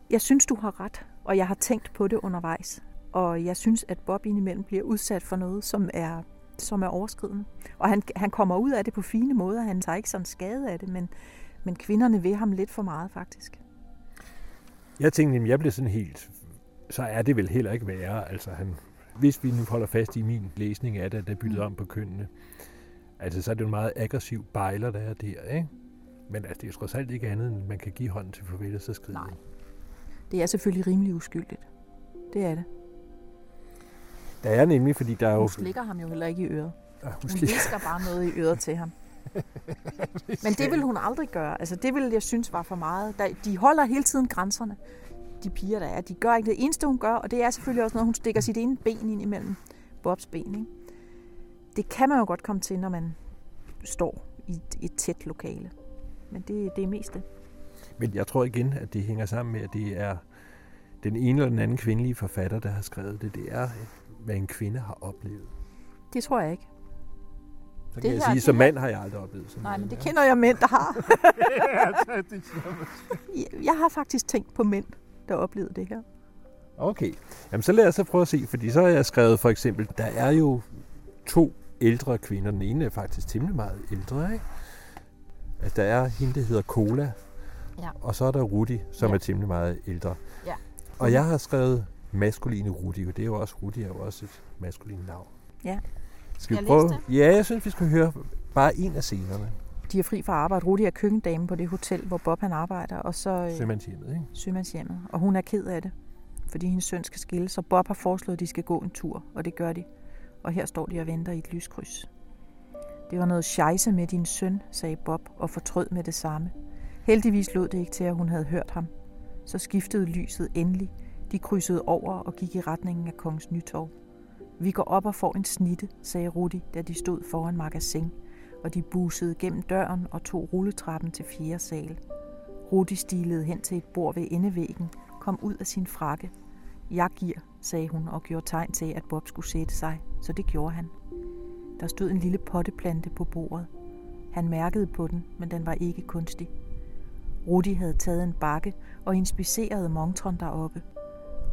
Jeg synes, du har ret, og jeg har tænkt på det undervejs. Og jeg synes, at Bob indimellem bliver udsat for noget, som er, som er overskridende. Og han, han kommer ud af det på fine måder. Han tager ikke sådan skade af det, men, men kvinderne vil ham lidt for meget, faktisk. Jeg tænkte, at jeg blev sådan helt... Så er det vel heller ikke værre. Altså, han, hvis vi nu holder fast i min læsning af det, at det er byttet mm. om på kønnene, altså så er det jo en meget aggressiv bejler, der er der, ikke? Men altså, det er jo trods alt ikke andet, end man kan give hånden til farvel og så skride. Nej. Det er selvfølgelig rimelig uskyldigt. Det er det. Der er nemlig, fordi der er jo... Hun slikker ham jo heller ikke i øret. Ja, hun, hun visker bare noget i øret til ham. Men det vil hun aldrig gøre. Altså, det vil jeg synes var for meget. De holder hele tiden grænserne, de piger, der er. De gør ikke det eneste, hun gør, og det er selvfølgelig også noget, hun stikker sit ene ben ind imellem Bobs ben. Ikke? Det kan man jo godt komme til, når man står i et, et tæt lokale. Men det, det er mest det. Men jeg tror igen, at det hænger sammen med, at det er den ene eller den anden kvindelige forfatter, der har skrevet det. Det er, hvad en kvinde har oplevet. Det tror jeg ikke. Så kan det jeg sige, som mand har jeg aldrig oplevet sådan Nej, men det kender jeg mænd, der har. jeg har faktisk tænkt på mænd, der oplevede det her. Okay. Jamen så lad os så prøve at se, fordi så har jeg skrevet for eksempel, der er jo to ældre kvinder. Den ene er faktisk temmelig meget ældre, ikke? Altså, der er hende, der hedder Cola, Ja. og så er der Rudi, som Ja. er temmelig meget ældre. Ja. Og jeg har skrevet maskuline Rudi, og det er jo også, Rudi er jo også et maskulin navn. Ja. Skal vi Jeg prøve? Ja, jeg synes, vi skal høre bare en af scenerne. De er fri fra arbejde. Rudi er køkkendame på det hotel, hvor Bob han arbejder, og så øh, Sømandshjemmet, ikke? sømandshjemmet. Og hun er ked af det, fordi hendes søn skal skille, så Bob har foreslået, at de skal gå en tur, og det gør de. Og her står de og venter i et lyskryds. Det var noget scheisse med din søn, sagde Bob og fortrød med det samme. Heldigvis lod det ikke til, at hun havde hørt ham. Så skiftede lyset endelig. De krydsede over og gik i retningen af Kongens Nytorv. Vi går op og får en snitte, sagde Rudi, da de stod foran magasin, og de busede gennem døren og tog rulletrappen til fjerde sal. Rudi stilede hen til et bord ved endevæggen, kom ud af sin frakke. Jeg giver, sagde hun og gjorde tegn til, at Bob skulle sætte sig, så det gjorde han. Der stod en lille potteplante på bordet. Han mærkede på den, men den var ikke kunstig. Rudi havde taget en bakke og inspicerede montron deroppe.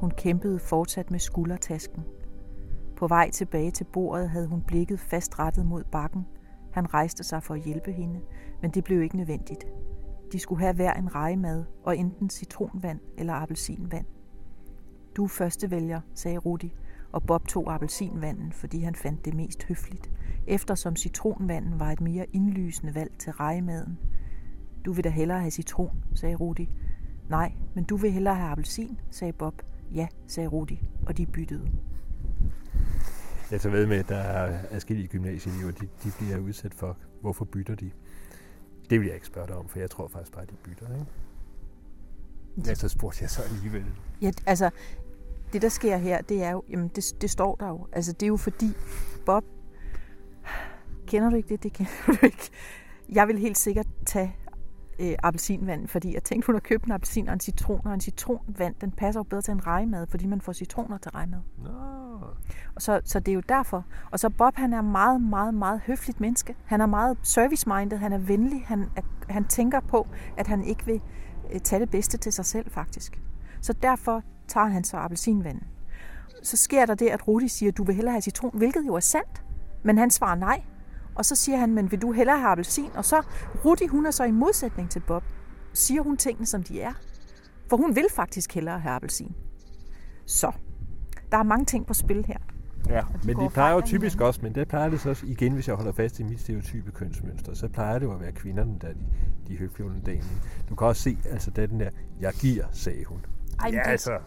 Hun kæmpede fortsat med skuldertasken. På vej tilbage til bordet havde hun blikket fast rettet mod bakken. Han rejste sig for at hjælpe hende, men det blev ikke nødvendigt. De skulle have hver en rejemad og enten citronvand eller appelsinvand. Du er førstevælger, sagde Rudi, og Bob tog appelsinvanden, fordi han fandt det mest høfligt, eftersom citronvanden var et mere indlysende valg til rejemaden. Du vil da hellere have citron, sagde Rudi. Nej, men du vil hellere have appelsin, sagde Bob. Ja, sagde Rudi, og de byttede. Jeg tager ved med, at der er adskillige gymnasieelever, de, de bliver udsat for, hvorfor bytter de? Det vil jeg ikke spørge dig om, for jeg tror faktisk bare, at de bytter, ikke? Ja, så spurgte jeg så alligevel. Ja, altså, det der sker her, det er jo, jamen det, det står der jo. Altså, det er jo fordi, Bob, kender du ikke det? Det kender du ikke. Jeg vil helt sikkert tage øh, appelsinvand, fordi jeg tænkte, hun har købt en appelsin og en citron, og en citronvand, den passer jo bedre til en rejemad, fordi man får citroner til rejemad. Nå, Og så, så det er jo derfor. Og så Bob, han er meget, meget, meget høfligt menneske. Han er meget service-minded, han er venlig, han, er, han tænker på, at han ikke vil øh, tage det bedste til sig selv, faktisk. Så derfor tager han så appelsinvanden. Så sker der det, at Rudi siger, du vil hellere have citron, hvilket jo er sandt. Men han svarer nej. Og så siger han, men vil du hellere have appelsin? Og så, Rudi, hun er så i modsætning til Bob, siger hun tingene, som de er. For hun vil faktisk hellere have appelsin. Så, der er mange ting på spil her. Ja, de men det plejer jo typisk hinanden. også, men det plejer det så også, igen, hvis jeg holder fast i mit stereotype kønsmønster, så plejer det jo at være kvinderne, der er de, de høflige under dagen. Du kan også se, altså den der, jeg giver, sagde hun. Ej, ja, det, altså,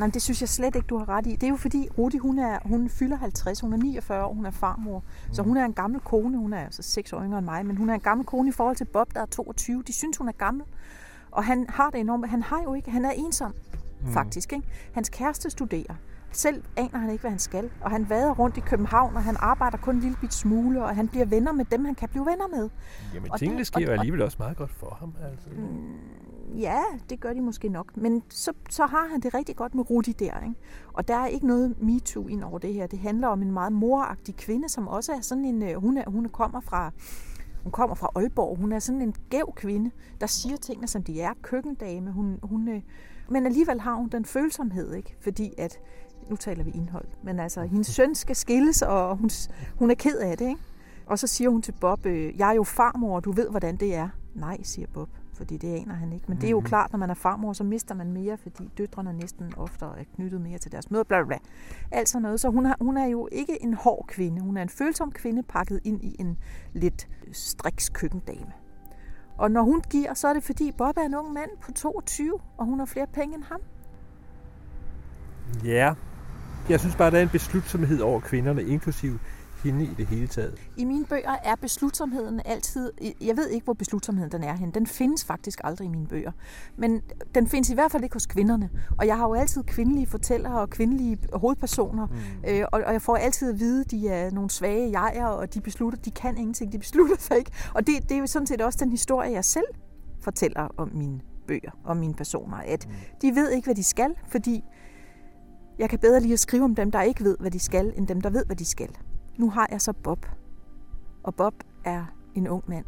Nej, det synes jeg slet ikke, du har ret i. Det er jo fordi, Rudi, hun, er, hun fylder 50, hun er 49 år, hun er farmor. Mm. Så hun er en gammel kone, hun er altså 6 år yngre end mig, men hun er en gammel kone i forhold til Bob, der er 22. De synes, hun er gammel. Og han har det enormt. Han har jo ikke, han er ensom, mm. faktisk. Ikke? Hans kæreste studerer. Selv aner han ikke, hvad han skal. Og han vader rundt i København, og han arbejder kun en lille bit smule, og han bliver venner med dem, han kan blive venner med. jamen og tingene det- sker og- alligevel også meget godt for ham. Altså. Ja, det gør de måske nok. Men så, så har han det rigtig godt med Rudi der. Ikke? Og der er ikke noget MeToo ind over det her. Det handler om en meget moragtig kvinde, som også er sådan en... øh, Hun, er, hun kommer fra... Hun kommer fra Aalborg. Hun er sådan en gæv kvinde, der siger tingene, som de er. Køkkendame. Hun, hun, øh, men alligevel har hun den følsomhed, ikke? Fordi at... Nu taler vi indhold. Men altså, hendes søn skal skilles, og hun, hun er ked af det, ikke? Og så siger hun til Bob, øh, jeg er jo farmor, og du ved, hvordan det er. Nej, siger Bob, fordi det aner han ikke. Men det er jo klart, når man er farmor, så mister man mere, fordi døtrene næsten oftere er knyttet mere til deres mødre, bla bla bla. Alt sådan noget. Så hun, har, hun er jo ikke en hård kvinde. Hun er en følsom kvinde, pakket ind i en lidt striks køkkendame. Og når hun giver, så er det fordi Bob er en ung mand på 22, og hun har flere penge end ham. Ja, jeg synes bare, der er en beslutsomhed over kvinderne, inklusiv hende i det hele taget. I mine bøger er beslutsomheden altid... Jeg ved ikke, hvor beslutsomheden den er hen. Den findes faktisk aldrig i mine bøger. Men den findes i hvert fald ikke hos kvinderne. Og jeg har jo altid kvindelige fortællere og kvindelige hovedpersoner. Mm. Øh, og, og jeg får altid at vide, at de er nogle svage jeger, og de beslutter, de kan ingenting, de beslutter sig ikke. Og det, det er jo sådan set også den historie, jeg selv fortæller om mine bøger, om mine personer. At de ved ikke, hvad de skal, fordi jeg kan bedre lide at skrive om dem, der ikke ved, hvad de skal, end dem, der ved, hvad de skal. Nu har jeg så Bob. Og Bob er en ung mand.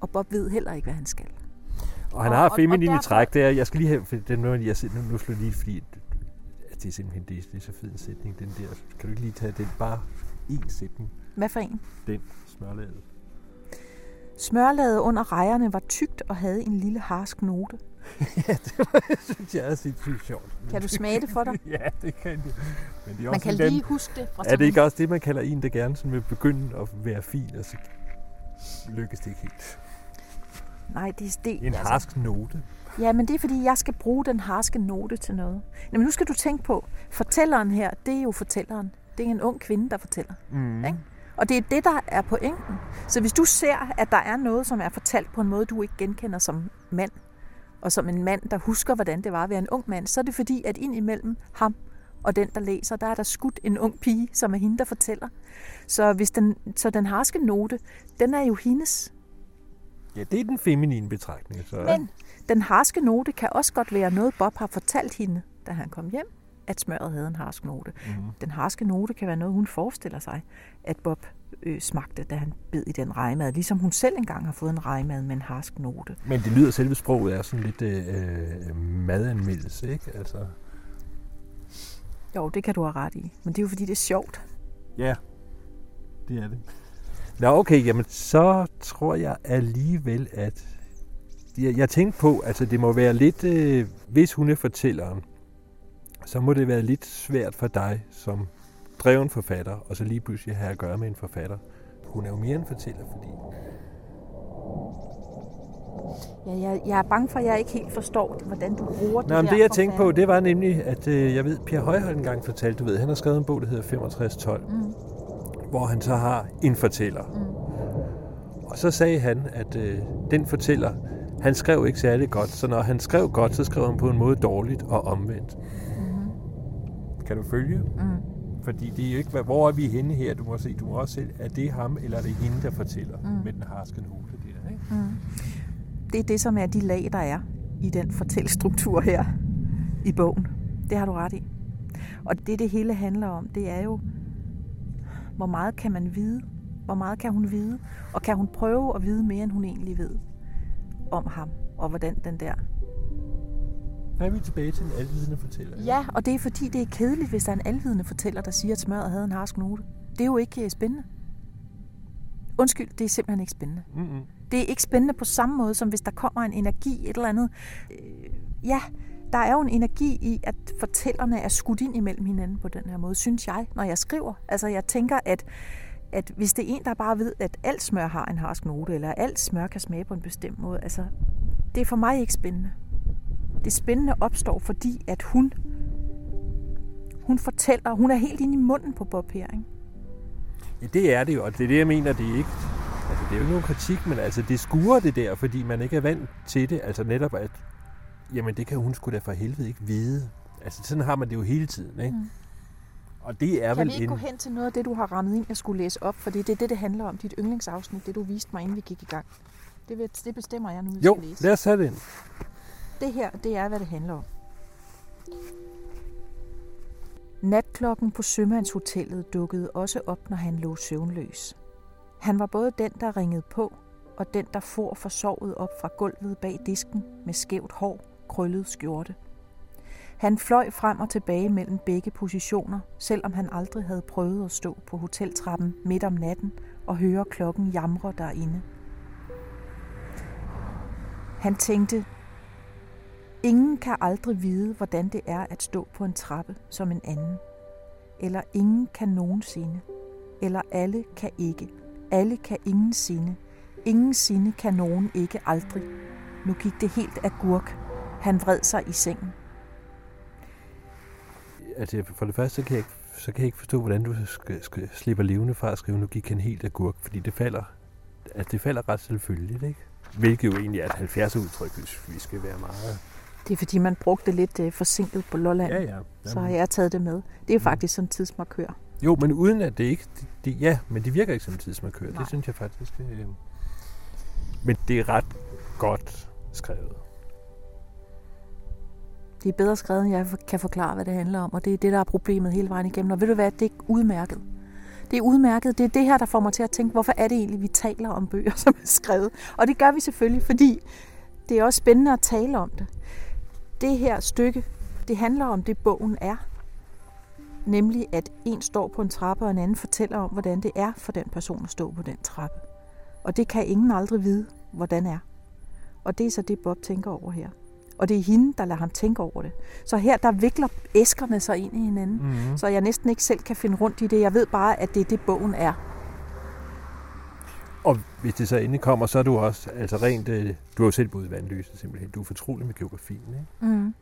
Og Bob ved heller ikke, hvad han skal. Og han Og- har feminine derfor- træk der. Jeg skal lige have, for den måde, jeg nu, nu slår lige, fordi det er simpelthen det, det er så fed en sætning, den der. Kan du ikke lige tage den bare én sætning, Hvad for en? den smørlaget? Smørlaget under rejerne var tykt og havde en lille harsk note. ja, det var, synes jeg er sindssygt sjovt. Kan du smage det for dig? ja, det kan det. Men det er man kan lige huske det fra Er det ikke også det, man kalder en, der gerne sådan vil begynde at være fin, og så lykkes det ikke helt? Nej, det er det. En altså. harsk note. Ja, men det er fordi, jeg skal bruge den harske note til noget. Men nu skal du tænke på, fortælleren her, det er jo fortælleren. Det er en ung kvinde, der fortæller. Mm. Ikke? Og det er det, der er pointen. Så hvis du ser, at der er noget, som er fortalt på en måde, du ikke genkender som mand, og som en mand, der husker, hvordan det var at være en ung mand, så er det fordi, at ind imellem ham og den, der læser, der er der skudt en ung pige, som er hende, der fortæller. Så, hvis den, så den harske note, den er jo hendes. Ja, det er den feminine betragtning. Så. Men den harske note kan også godt være noget, Bob har fortalt hende, da han kom hjem, at smøret havde en harsk note. Mm. Den harske note kan være noget, hun forestiller sig, at Bob øh, smagte, da han bed i den rejmad, ligesom hun selv engang har fået en rejmad med en harsk note. Men det lyder selve sproget er sådan lidt øh, madanmeldelse, ikke? Altså... Jo, det kan du have ret i. Men det er jo fordi, det er sjovt. Ja, det er det. Nå, okay, jamen så tror jeg alligevel, at... Jeg, jeg tænkte på, altså det må være lidt... Øh, hvis hun er fortælleren, så må det være lidt svært for dig som dreven forfatter, og så lige pludselig have at gøre med en forfatter. Hun er jo mere en fortæller, fordi... Ja, jeg, jeg er bange for, at jeg ikke helt forstår, hvordan du bruger det Nå, men det jeg tænkte på, det var nemlig, at øh, jeg ved, Pierre Højhold engang fortalte, du ved, han har skrevet en bog, der hedder 6512, mm. hvor han så har en fortæller. Mm. Og så sagde han, at øh, den fortæller, han skrev ikke særlig godt, så når han skrev godt, så skrev han på en måde dårligt og omvendt. Mm. Kan du følge? Mm. Fordi det er jo ikke, hvor er vi henne her? Du må se, du må også se, er det ham, eller er det hende, der fortæller mm. med den harske note der, ikke? Mm. Det er det, som er de lag, der er i den fortællestruktur her i bogen. Det har du ret i. Og det, det hele handler om, det er jo, hvor meget kan man vide? Hvor meget kan hun vide? Og kan hun prøve at vide mere, end hun egentlig ved om ham? Og hvordan den der nu er vi tilbage til en alvidende fortæller. Ja, og det er fordi, det er kedeligt, hvis der er en alvidende fortæller, der siger, at smøret havde en harsk note. Det er jo ikke øh, spændende. Undskyld, det er simpelthen ikke spændende. Mm-hmm. Det er ikke spændende på samme måde, som hvis der kommer en energi, et eller andet. Øh, ja, der er jo en energi i, at fortællerne er skudt ind imellem hinanden på den her måde, synes jeg, når jeg skriver. Altså, jeg tænker, at, at hvis det er en, der bare ved, at alt smør har en harsk note, eller alt smør kan smage på en bestemt måde, altså, det er for mig ikke spændende. Det spændende opstår, fordi at hun, hun fortæller, hun er helt inde i munden på Bob her, ikke? Ja, det er det jo, og det er det, jeg mener, det er ikke... Altså, det er jo ikke nogen kritik, men altså, det skuer det der, fordi man ikke er vant til det. Altså netop, at jamen, det kan hun sgu da for helvede ikke vide. Altså, sådan har man det jo hele tiden, ikke? Mm. Og det er kan vel vi ikke en... gå hen til noget af det, du har rammet ind, jeg skulle læse op? For det er det, det handler om. Dit yndlingsafsnit, det du viste mig, inden vi gik i gang. Det, det bestemmer jeg nu, vi jo, skal læse. Jo, lad os have det ind. Det her, det er, hvad det handler om. Natklokken på Sømandshotellet dukkede også op, når han lå søvnløs. Han var både den, der ringede på, og den, der for forsovet op fra gulvet bag disken med skævt hår, krøllet skjorte. Han fløj frem og tilbage mellem begge positioner, selvom han aldrig havde prøvet at stå på hoteltrappen midt om natten og høre klokken jamre derinde. Han tænkte, Ingen kan aldrig vide, hvordan det er at stå på en trappe som en anden. Eller ingen kan nogensinde. Eller alle kan ikke. Alle kan ingen sinde. Ingen sinde kan nogen ikke aldrig. Nu gik det helt af gurk. Han vred sig i sengen. Altså, for det første, kan jeg ikke, så kan jeg ikke forstå, hvordan du skal, skal slipper levende fra at skrive, nu gik han helt af gurk, fordi det falder, altså det falder ret selvfølgeligt, ikke? Hvilket jo egentlig er et 70 udtryk, hvis vi skal være meget det er fordi, man brugte det lidt øh, forsinket på Lolland. Ja, ja. Så har jeg taget det med. Det er mm. faktisk sådan en tidsmarkør. Jo, men uden at det ikke... Det, det, ja, men det virker ikke som en tidsmarkør. Nej. Det synes jeg faktisk. Det, øh, men det er ret godt skrevet. Det er bedre skrevet, end jeg kan forklare, hvad det handler om. Og det er det, der er problemet hele vejen igennem. Og ved du hvad, det er udmærket. Det er udmærket. Det er det her, der får mig til at tænke, hvorfor er det egentlig, vi taler om bøger, som er skrevet? Og det gør vi selvfølgelig, fordi det er også spændende at tale om det det her stykke, det handler om det, bogen er. Nemlig, at en står på en trappe, og en anden fortæller om, hvordan det er for den person at stå på den trappe. Og det kan ingen aldrig vide, hvordan er. Og det er så det, Bob tænker over her. Og det er hende, der lader ham tænke over det. Så her, der vikler æskerne sig ind i hinanden, mm-hmm. så jeg næsten ikke selv kan finde rundt i det. Jeg ved bare, at det er det, bogen er. Og hvis det så endelig kommer, så er du også, altså rent, øh, du har jo selv boet i Vandløse simpelthen, du er fortrolig med geografien, ikke? Mm.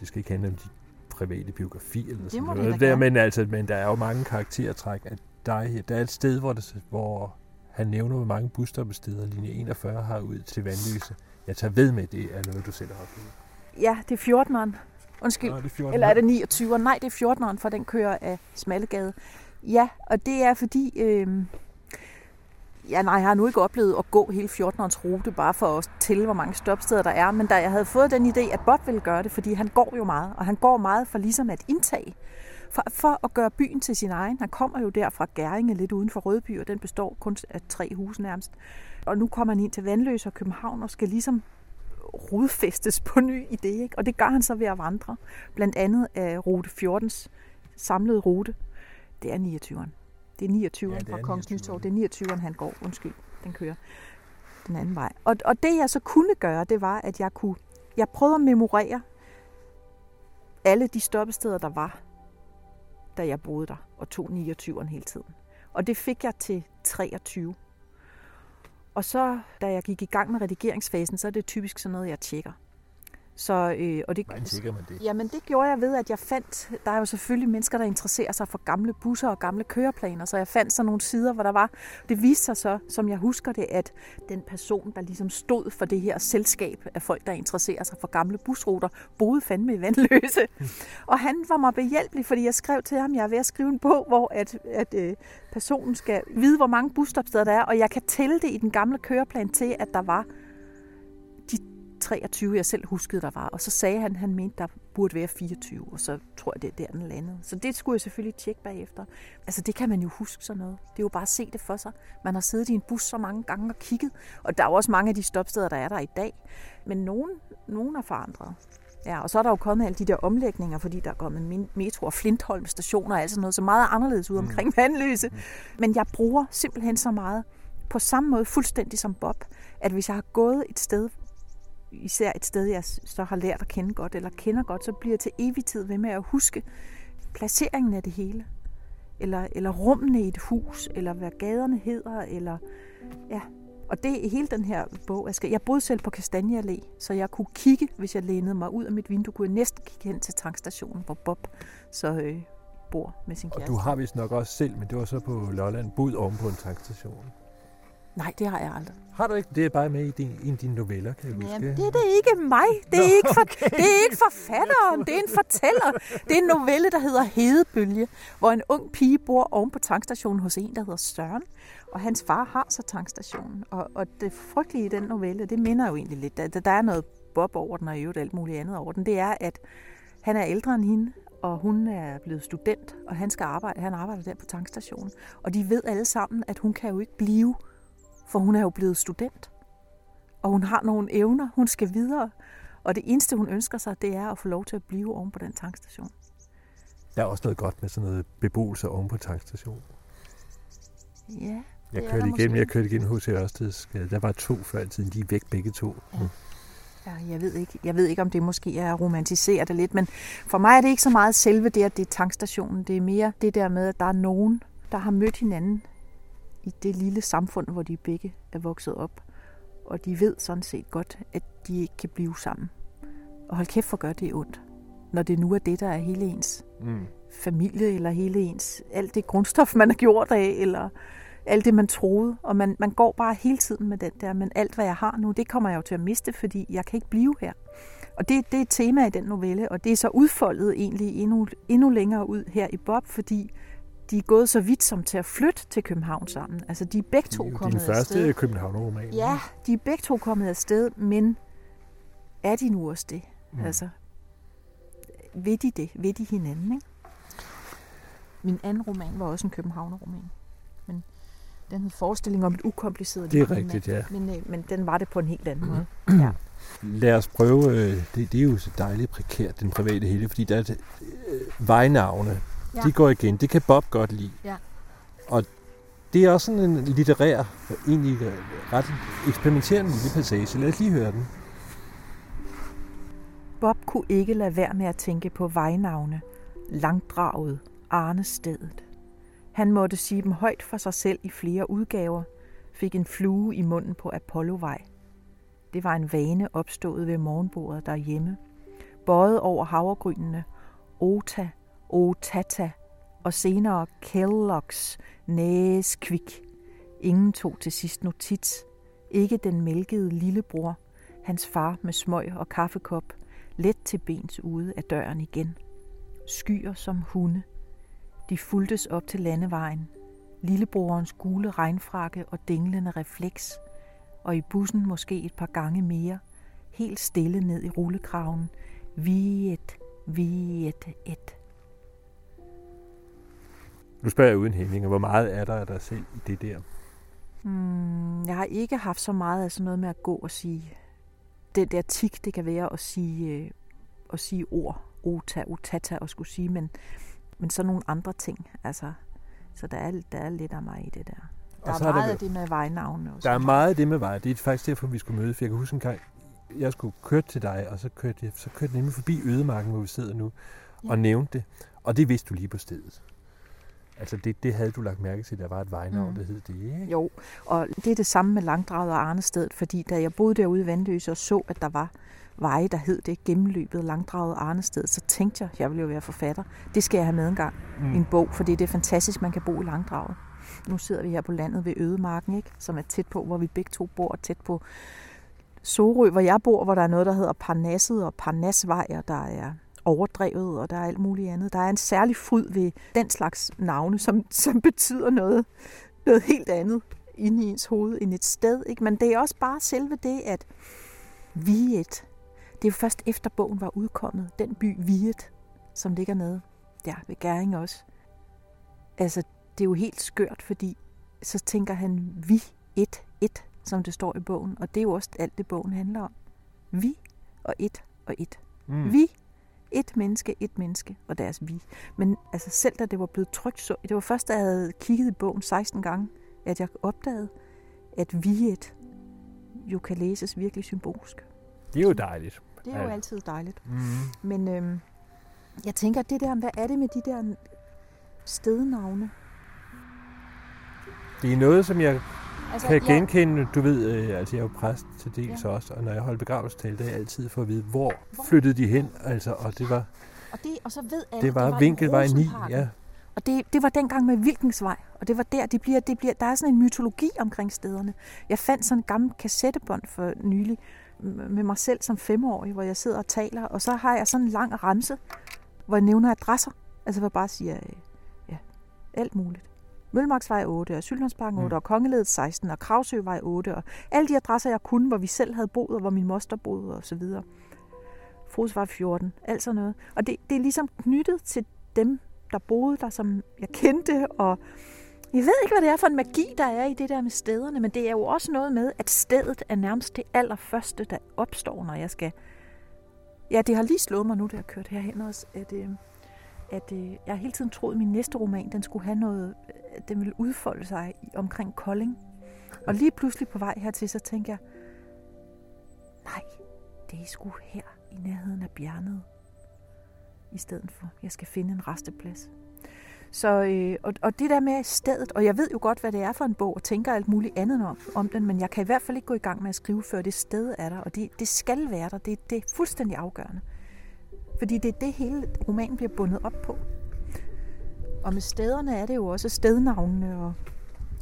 Det skal ikke handle om de private biografi eller Det sådan noget. Der, men, altså, men der er jo mange karaktertræk af dig her. Der er et sted, hvor, det, hvor han nævner, hvor mange busstoppesteder linje 41 har ud til Vandløse. Jeg tager ved med, det er noget, du selv har oplevet. Ja, det er 14'eren. Undskyld. Nå, det er 14. Eller er det 29'eren? Nej, det er 14'eren, for den kører af Smallegade. Ja, og det er fordi... Øh, ja, nej, jeg har nu ikke oplevet at gå hele 14'erens rute, bare for at tælle, hvor mange stopsteder der er. Men da jeg havde fået den idé, at Bot ville gøre det, fordi han går jo meget, og han går meget for ligesom at indtage. For, for at gøre byen til sin egen. Han kommer jo der fra Gæringe, lidt uden for Rødby, og den består kun af tre huse nærmest. Og nu kommer han ind til Vandløs og København og skal ligesom rodfæstes på ny idé. Ikke? Og det gør han så ved at vandre. Blandt andet af rute 14's samlede rute. Det er 29'eren. Det er 29'eren Ja, fra Kongens 29'eren. Nytorv. Det er 29'eren, han går. Undskyld, den kører den anden vej. Og, og det jeg så kunne gøre, det var, at jeg kunne... Jeg prøvede at memorere alle de stoppesteder, der var, da jeg boede der, og tog 29'eren hele tiden. Og det fik jeg til 23. Og så, da jeg gik i gang med redigeringsfasen, så er det typisk sådan noget, jeg tjekker. Så, øh, og det, Hvordan tjekker man det? Jamen det gjorde jeg ved, at jeg fandt, der er jo selvfølgelig mennesker, der interesserer sig for gamle busser og gamle køreplaner, så jeg fandt sådan nogle sider, hvor der var, det viste sig så, som jeg husker det, at den person, der ligesom stod for det her selskab af folk, der interesserer sig for gamle busruter, boede fandme i Vandløse. og han var mig behjælpelig, fordi jeg skrev til ham, jeg er ved at skrive en bog, hvor at, at øh, personen skal vide, hvor mange busstopsteder der er, og jeg kan tælle det i den gamle køreplan til, at der var 23, jeg selv huskede, der var. Og så sagde han, at han mente, der burde være 24, og så tror jeg, det er der, den landede. Så det skulle jeg selvfølgelig tjekke bagefter. Altså, det kan man jo huske sådan noget. Det er jo bare at se det for sig. Man har siddet i en bus så mange gange og kigget, og der er jo også mange af de stopsteder, der er der i dag. Men nogen, nogen er forandret. Ja, og så er der jo kommet alle de der omlægninger, fordi der er kommet metro og Flintholm stationer og alt sådan noget, så meget anderledes ud omkring Vandløse. Men jeg bruger simpelthen så meget på samme måde, fuldstændig som Bob, at hvis jeg har gået et sted, især et sted, jeg så har lært at kende godt, eller kender godt, så bliver jeg til evig tid ved med at huske placeringen af det hele. Eller, eller rummene i et hus, eller hvad gaderne hedder, eller ja. Og det er hele den her bog. Jeg, skal, jeg boede selv på Kastanje Allé, så jeg kunne kigge, hvis jeg lænede mig ud af mit vindue, kunne jeg næsten kigge hen til tankstationen, hvor Bob så øh, bor med sin Og kæreste. du har vist nok også selv, men det var så på Lolland, boet oven på en tankstation. Nej, det har jeg aldrig. Har du ikke? Det er bare med i din, af dine noveller, kan jeg huske. Jamen, det er det ikke mig. Det er, Nå, ikke, for, okay. det er ikke forfatteren. Det er en fortæller. Det er en novelle, der hedder Hedebølge, hvor en ung pige bor oven på tankstationen hos en, der hedder Søren. Og hans far har så tankstationen. Og, og det frygtelige i den novelle, det minder jo egentlig lidt. Der, der er noget bob over den, og i øvrigt alt muligt andet over den. Det er, at han er ældre end hende, og hun er blevet student, og han skal arbejde. Han arbejder der på tankstationen. Og de ved alle sammen, at hun kan jo ikke blive, for hun er jo blevet student og hun har nogle evner, hun skal videre. Og det eneste, hun ønsker sig, det er at få lov til at blive oven på den tankstation. Der er også noget godt med sådan noget beboelse oven på tankstationen. Ja, Jeg er kørte der igennem, måske. jeg kørte igennem H.C. Ørsteds. Der var to før i tiden, de er væk begge to. Ja. ja jeg, ved ikke, jeg ved ikke, om det måske er at romantisere det lidt, men for mig er det ikke så meget selve det, at det er tankstationen. Det er mere det der med, at der er nogen, der har mødt hinanden i det lille samfund, hvor de begge er vokset op. Og de ved sådan set godt, at de ikke kan blive sammen. Og hold kæft for gør det ondt, når det nu er det, der er hele ens Mm. familie, eller hele ens, alt det grundstof, man har gjort af, eller alt det, man troede. Og man, man går bare hele tiden med den der, men alt, hvad jeg har nu, det kommer jeg jo til at miste, fordi jeg kan ikke blive her. Og det, det er et tema i den novelle, og det er så udfoldet egentlig endnu, endnu længere ud her i Bob, fordi de er gået så vidt som til at flytte til København sammen. Altså, de er begge to Det er jo kommet din første afsted. Københavner-roman. Ja, de er begge to kommet afsted, men er de nu også det? Mm. Altså, ved de det? Ved de hinanden, ikke? Min anden roman var også en københavner-roman. Men den hed Forestilling om et ukompliceret Det er liv med en rigtigt, ja. Men, øh, men den var det på en helt anden måde. Ja. Lad os prøve, øh, det, det er jo så dejligt prekært, den private hele, fordi der er øh, vejnavne, Ja. de går igen. Det kan Bob godt lide. Ja. Og det er også sådan en litterær, egentlig ret eksperimenterende lille passage. Lad os lige høre den. Bob kunne ikke lade være med at tænke på vejnavne, langdraget, Arnestedet. Han måtte sige dem højt for sig selv i flere udgaver, fik en flue i munden på Apollovej. Det var en vane opstået ved morgenbordet derhjemme. Bøjet over havregrynene, Ota, Otata og senere Kellogg's Næskvik. Ingen tog til sidst notits. Ikke den mælkede lillebror, hans far med smøg og kaffekop, let til bens ude af døren igen. Skyer som hunde. De fuldtes op til landevejen. Lillebrorens gule regnfrakke og dinglende refleks. Og i bussen måske et par gange mere. Helt stille ned i rullekraven. Viet, viet, et. Nu spørger jeg uden hæmning, hvor meget er der af dig selv i det der? Mm, jeg har ikke haft så meget af sådan noget med at gå og sige, det der tik, det kan være at sige, øh, at sige ord, ota, utata og skulle sige, men, men så nogle andre ting. Altså, så der er, der er lidt af mig i det der. Der og er meget er der, af det med vejnavne. Og der er meget af det med vej. Det er faktisk derfor, vi skulle møde. For jeg kan huske en gang, jeg skulle køre til dig, og så kørte jeg, så kørte jeg nemlig forbi Ødemarken, hvor vi sidder nu, ja. og nævnte det. Og det vidste du lige på stedet. Altså det, det havde du lagt mærke til, der var et vejnavn, mm. der hed det, ikke? Jo, og det er det samme med Langdraget og Arnested, fordi da jeg boede derude i Vandløse og så, at der var veje, der hed det, gennemløbet Langdraget Arnested, så tænkte jeg, jeg ville jo være forfatter. Det skal jeg have med en gang mm. en bog, for det er fantastisk, man kan bo i Langdraget. Nu sidder vi her på landet ved Ødemarken, ikke? som er tæt på, hvor vi begge to bor, og tæt på Sorø, hvor jeg bor, hvor der er noget, der hedder Parnasset og Parnasvej, og der er overdrevet, og der er alt muligt andet. Der er en særlig fryd ved den slags navne, som, som betyder noget, noget helt andet inde i ens hoved end et sted. Ikke? Men det er også bare selve det, at Viet, det er jo først efter bogen var udkommet, den by Viet, som ligger nede der ved Gæring også. Altså, det er jo helt skørt, fordi så tænker han vi et, et, som det står i bogen. Og det er jo også alt det, bogen handler om. Vi og et og et. Mm. Vi et menneske, et menneske og deres vi. Men altså selv da det var blevet trygt, så det var først, da jeg havde kigget i bogen 16 gange, at jeg opdagede, at vi et jo kan læses virkelig symbolsk. Det er jo dejligt. Det er jo altid dejligt. Mm. Men øhm, jeg tænker, det der, hvad er det med de der stednavne? Det er noget, som jeg altså, kan genkende, ja. du ved, øh, altså jeg er jo præst til dels ja. også, og når jeg holder begravelsestal, det er altid for at vide, hvor, hvor flyttede de hen, altså, og det var... Og, det, og så ved alle, det var, det var Vinkelvej 9, ja. Og det, det var dengang med Vilkensvej, og det var der, det bliver, det bliver, der er sådan en mytologi omkring stederne. Jeg fandt sådan en gammel kassettebånd for nylig med mig selv som femårig, hvor jeg sidder og taler, og så har jeg sådan en lang ramse, hvor jeg nævner adresser. Altså hvor jeg bare siger, øh, ja, alt muligt. Mølmarksvej 8, og Sylvandsparken 8, mm. og Kongeledet 16, og Kravsøvej 8, og alle de adresser, jeg kunne, hvor vi selv havde boet, og hvor min moster boede, og så videre. Frosvej 14, alt sådan noget. Og det, det er ligesom knyttet til dem, der boede der, som jeg kendte, og jeg ved ikke, hvad det er for en magi, der er i det der med stederne, men det er jo også noget med, at stedet er nærmest det allerførste, der opstår, når jeg skal... Ja, det har lige slået mig nu, da jeg kørt herhen også, at, øh, at øh, jeg har hele tiden troet, at min næste roman, den skulle have noget, øh, den ville udfolde sig omkring Kolding. Og lige pludselig på vej hertil, så tænker jeg, nej, det er sgu her i nærheden af bjernet. I stedet for, jeg skal finde en resteplads. Så, øh, og, og det der med stedet, og jeg ved jo godt, hvad det er for en bog, og tænker alt muligt andet om, om den, men jeg kan i hvert fald ikke gå i gang med at skrive, før det sted er der, og det, det skal være der. Det, det er fuldstændig afgørende. Fordi det er det, hele romanen bliver bundet op på. Og med stederne er det jo også stednavnene. Og...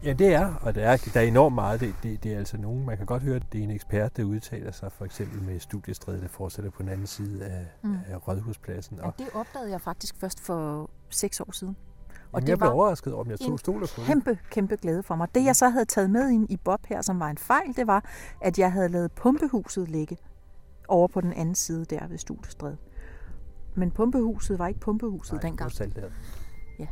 Ja, det er, og der er, der er enormt meget. Det, det, det er altså nogen, man kan godt høre, at det er en ekspert, der udtaler sig for eksempel med studiestredet, der fortsætter på den anden side af, mm. af Rådhuspladsen. Og... Ja, det opdagede jeg faktisk først for seks år siden. Og Jamen, det jeg blev overrasket over, om jeg tog stoler på kæmpe, kæmpe glæde for mig. Det, jeg så havde taget med ind i Bob her, som var en fejl, det var, at jeg havde lavet pumpehuset ligge over på den anden side der ved Studiestræde. Men pumpehuset var ikke pumpehuset Nej, dengang. Nej, Ja.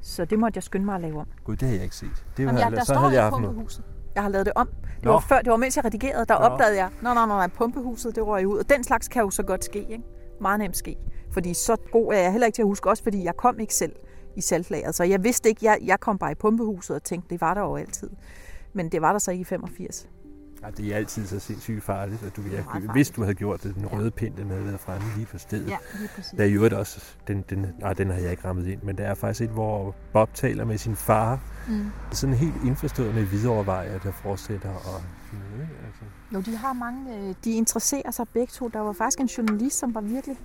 Så det måtte jeg skynde mig at lave om. Gud, det har jeg ikke set. Det Jamen, ja, der så står havde jeg haft pumpehuset. Jeg har lavet det om. Det var, før, det var mens jeg redigerede, der Nå. opdagede jeg, nej, nej, nej, pumpehuset, det røg ud. Og den slags kan jo så godt ske, ikke? Meget nemt ske. Fordi så god er jeg heller ikke til at huske, også fordi jeg kom ikke selv i saltlageret. Så jeg vidste ikke, jeg, jeg kom bare i pumpehuset og tænkte, det var der jo altid. Men det var der så ikke i 85. Ja, det er altid så sindssygt farligt, at du, farligt. hvis du havde gjort det, den røde pind, den havde været fremme lige på stedet. Ja, lige præcis. Der er jo også, den, den, nej, den har jeg ikke rammet ind, men der er faktisk et, hvor Bob taler med sin far, Mm. sådan helt indforstået med videovervejer, der fortsætter. Og, altså. Jo, de har mange, øh, de interesserer sig begge to. Der var faktisk en journalist, som var virkelig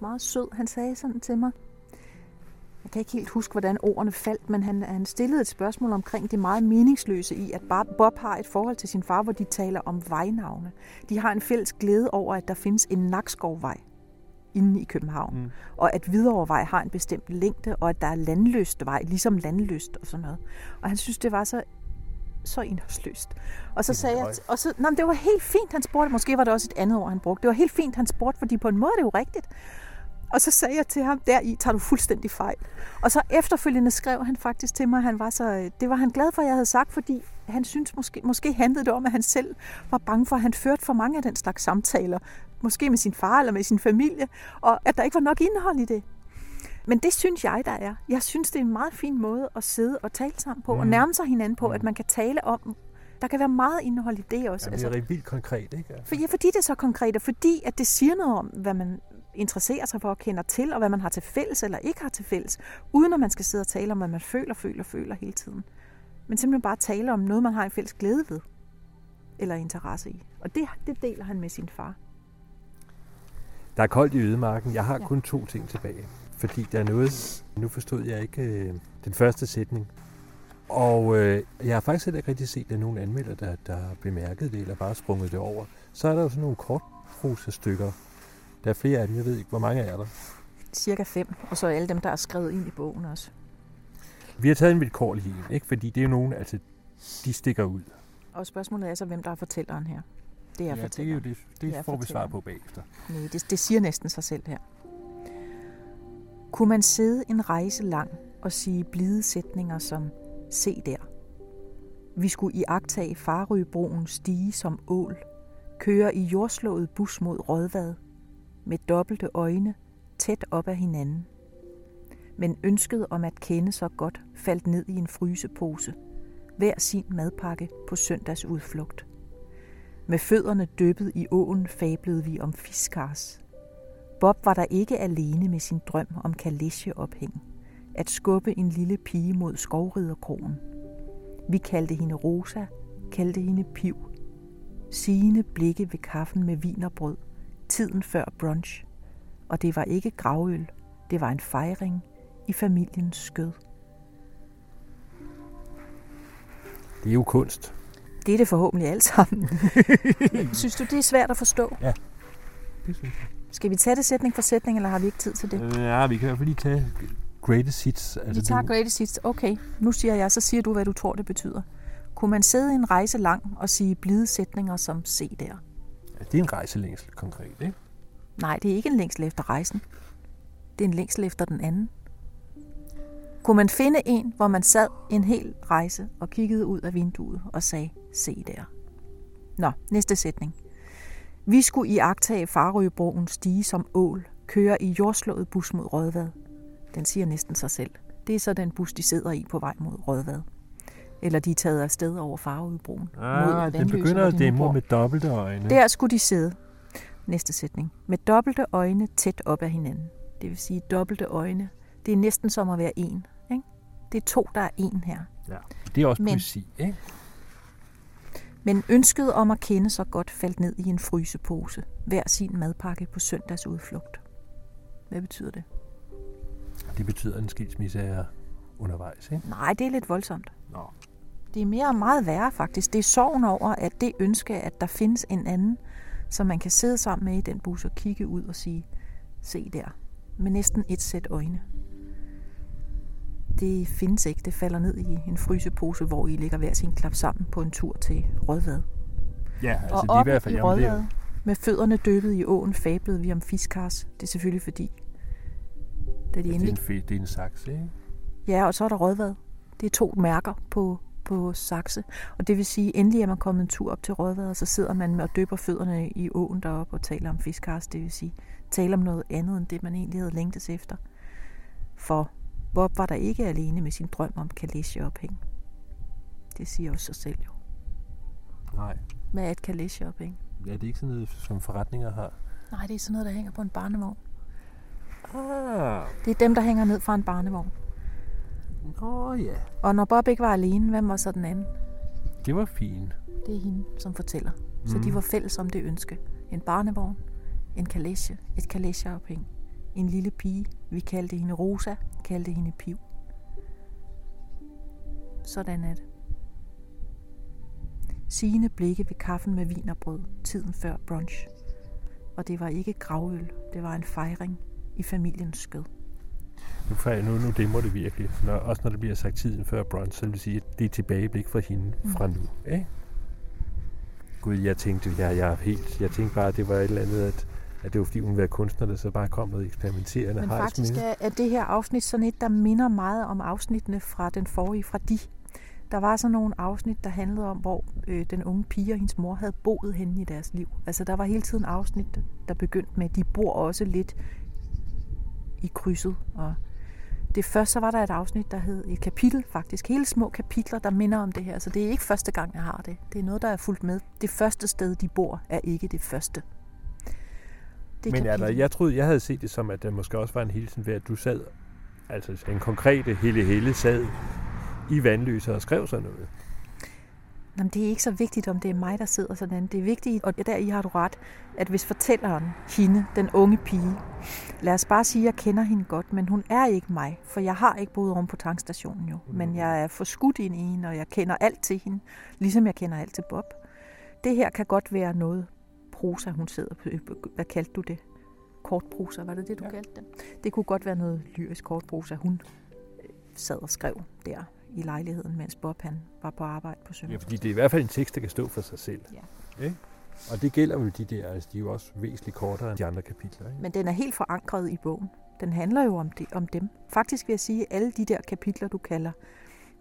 meget sød. Han sagde sådan til mig, jeg kan ikke helt huske, hvordan ordene faldt, men han, han stillede et spørgsmål omkring det meget meningsløse i, at Bob har et forhold til sin far, hvor de taler om vejnavne. De har en fælles glæde over, at der findes en Nakskovvej inde i København, Mm. og at Hvidovrevej har en bestemt længde, og at der er landløst vej, ligesom landløst og sådan noget. Og han synes, det var så så indholdsløst. Og så Det sagde jeg, og så, men det var helt fint, han spurgte, måske var det også et andet ord, han brugte. Det var helt fint, han spurgte, fordi på en måde er det jo rigtigt. Og så sagde jeg til ham, der i tager du fuldstændig fejl. Og så efterfølgende skrev han faktisk til mig, han var så, det var han glad for, at jeg havde sagt, fordi han synes måske, måske handlede det om, at han selv var bange for, at han førte for mange af den slags samtaler. Måske med sin far eller med sin familie, og at der ikke var nok indhold i det. Men det synes jeg, der er. Jeg synes, det er en meget fin måde at sidde og tale sammen på, mm. og Mm. nærme sig hinanden på, Mm. at man kan tale om, der kan være meget indhold i det også. Jamen, det er rigtig vildt konkret, ikke? Altså. For, ja, fordi det er så konkret, og fordi at det siger noget om, hvad man interesserer sig for og kender til, og hvad man har til fælles eller ikke har til fælles, uden at man skal sidde og tale om, hvad man føler, føler, føler hele tiden. Men simpelthen bare tale om noget, man har en fælles glæde ved, eller interesse i. Og det, det deler han med sin far. Der er koldt i ødemarken. Jeg har Ja. kun to ting tilbage. Fordi der er noget... Nu forstod jeg ikke øh, den første sætning. Og øh, jeg har faktisk heller ikke rigtig set, at nogen anmelder, der, der har bemærket det, eller bare sprunget det over. Så er der jo sådan nogle kortprosastykker. Der er flere af dem, jeg ved ikke, hvor mange er der. Cirka fem, og så alle dem, der er skrevet ind i bogen også. Vi har taget en vilkårlig en, ikke? Fordi det er nogen, altså, de stikker ud. Og spørgsmålet er så, hvem der er fortælleren her. Det er ja, det er jo fortælleren. det, Det det får vi svar fortælleren. på bagefter. Nej, det, det siger næsten sig selv her. Kunne man sidde en rejse lang og sige blide sætninger som Se der. Vi skulle i agtage Farøbroen stige som ål, køre i jordslået bus mod Rødvad, med dobbelte øjne, tæt op ad hinanden. Men ønsket om at kende så godt faldt ned i en frysepose, hver sin madpakke på søndags udflugt. Med fødderne dyppet i åen fablede vi om fiskars. Bob var der ikke alene med sin drøm om kalesjeophæng. At skubbe en lille pige mod skovriderkrogen. Vi kaldte hende Rosa, kaldte hende Piv. Sigende blikke ved kaffen med vin og brød. Tiden før brunch. Og det var ikke gravøl. Det var en fejring i familiens skød. Det er jo kunst. Det er det forhåbentlig alt sammen. Synes du, det er svært at forstå? Det synes jeg. Skal vi tage det sætning for sætning, eller har vi ikke tid til det? Ja, vi kan i hvert fald lige tage greatest hits. Vi tager du, greatest hits. Okay, nu siger jeg, så siger du, hvad du tror, det betyder. Kunne man sidde en rejse lang og sige blide sætninger som se der? Ja, det er en rejselængsel konkret, ikke? Nej, det er ikke en længsel efter rejsen. Det er en længsel efter den anden. Kunne man finde en, hvor man sad en hel rejse og kiggede ud af vinduet og sagde, se der. Nå, næste sætning. Vi skulle i agtage Farøbroen stige som ål, køre i jordslået bus mod Rødvad. Den siger næsten sig selv. Det er så den bus, de sidder i på vej mod Rødvad. Eller de er taget afsted over Farøbroen. Ah, Vanløse, begynder at dæmme med dobbelte øjne. Der skulle de sidde. Næste sætning. Med dobbelte øjne tæt op ad hinanden. Det vil sige dobbelte øjne. Det er næsten som at være en. Ikke? Det er to, der er en her. Ja. Det er også Men- poesi, ikke? Men ønsket om at kende så godt faldt ned i en frysepose. Hver sin madpakke på søndags udflugt. Hvad betyder det? Det betyder, at en skilsmisse er undervejs, ikke? Nej, det er lidt voldsomt. Nå. Det er mere meget værre faktisk. Det er sorgen over, at det ønske, at der findes en anden, som man kan sidde sammen med i den bus og kigge ud og sige, se der, med næsten et sæt øjne. Det findes ikke. Det falder ned i en frysepose, hvor I ligger hver sin klap sammen på en tur til Rødvad. Ja, altså og det er i hvert fald... i det Rødvad, med fødderne dyppet i åen, fablede vi om fiskars. Det er selvfølgelig fordi, da de det, er endelig en, fe- det er en saks, ikke? Ja, og så er der Rødvad. Det er to mærker på, på Saxe. Og det vil sige, endelig er man kommet en tur op til Rødvad, og så sidder man og døber fødderne i åen deroppe og taler om fiskars. Det vil sige, taler om noget andet end det, man egentlig havde længtes efter. For Bob var der ikke alene med sin drøm om kalesjeophæng. Det siger også sig selv jo. Nej. Hvad er et kalesjeophæng? Ja, det er ikke sådan noget, som forretninger har. Nej, det er sådan noget, der hænger på en barnevogn. Ah, Det er dem, der hænger ned fra en barnevogn. Nå ja. Og når Bob ikke var alene, hvem var så den anden? Det var fint. Det er hende, som fortæller. Så Mhm. de var fælles om det ønske. En barnevogn, en kalesje, et kalesjeophæng, en lille pige. Vi kaldte hende Rosa, kaldte hende Piv. Sådan er det. Sigende blikke ved kaffen med vin og brød, tiden før brunch. Og det var ikke gravøl, det var en fejring i familiens skød. Nu, nu, nu dæmmer det virkelig. Når, også når det bliver sagt tiden før brunch, så vil det sige, at det er tilbageblik fra hende Mm. fra nu. Ikke? Gud, jeg tænkte, jeg, jeg helt, jeg tænkte bare, at det var et eller andet, at, at det var fordi hun var kunstner, der så bare kom noget eksperimenterende. Men faktisk er, er det her afsnit sådan et, der minder meget om afsnittene fra den forrige, fra de. Der var sådan nogle afsnit, der handlede om, hvor øh, den unge pige og hendes mor havde boet henne i deres liv. Altså der var hele tiden afsnit, der begyndte med, at de bor også lidt i krydset. Og det første, så var der et afsnit, der hed et kapitel faktisk. Hele små kapitler, der minder om det her. Så det er ikke første gang, jeg har det. Det er noget, der er fulgt med. Det første sted, de bor, er ikke det første. Det Men er der, kapitel. jeg troede, jeg havde set det som, at der måske også var en hilsen ved, at du sad, altså en konkrete Helle Helle sad i vandløse og skrev sådan noget. Jamen, det er ikke så vigtigt, om det er mig, der sidder sådan. Det er vigtigt, og der i har du ret, at hvis fortælleren, hende, den unge pige, lad os bare sige, at jeg kender hende godt, men hun er ikke mig, for jeg har ikke boet om på tankstationen jo. Men jeg er forskudt ind i hende, og jeg kender alt til hende, ligesom jeg kender alt til Bob. Det her kan godt være noget prosa, hun sidder på. Hvad kaldte du det? Kortprosa, var det det, du ja. kaldte det? Det kunne godt være noget lyrisk kortprosa, hun sad og skrev der i lejligheden, mens Bob han var på arbejde på Ja, Sønderborg. fordi det er i hvert fald en tekst, der kan stå for sig selv. Ja. Ikke? Og det gælder jo de der, altså de er jo også væsentligt kortere end de andre kapitler. Ikke? Men den er helt forankret i bogen. Den handler jo om, det, om dem. Faktisk vil jeg sige, at alle de der kapitler, du kalder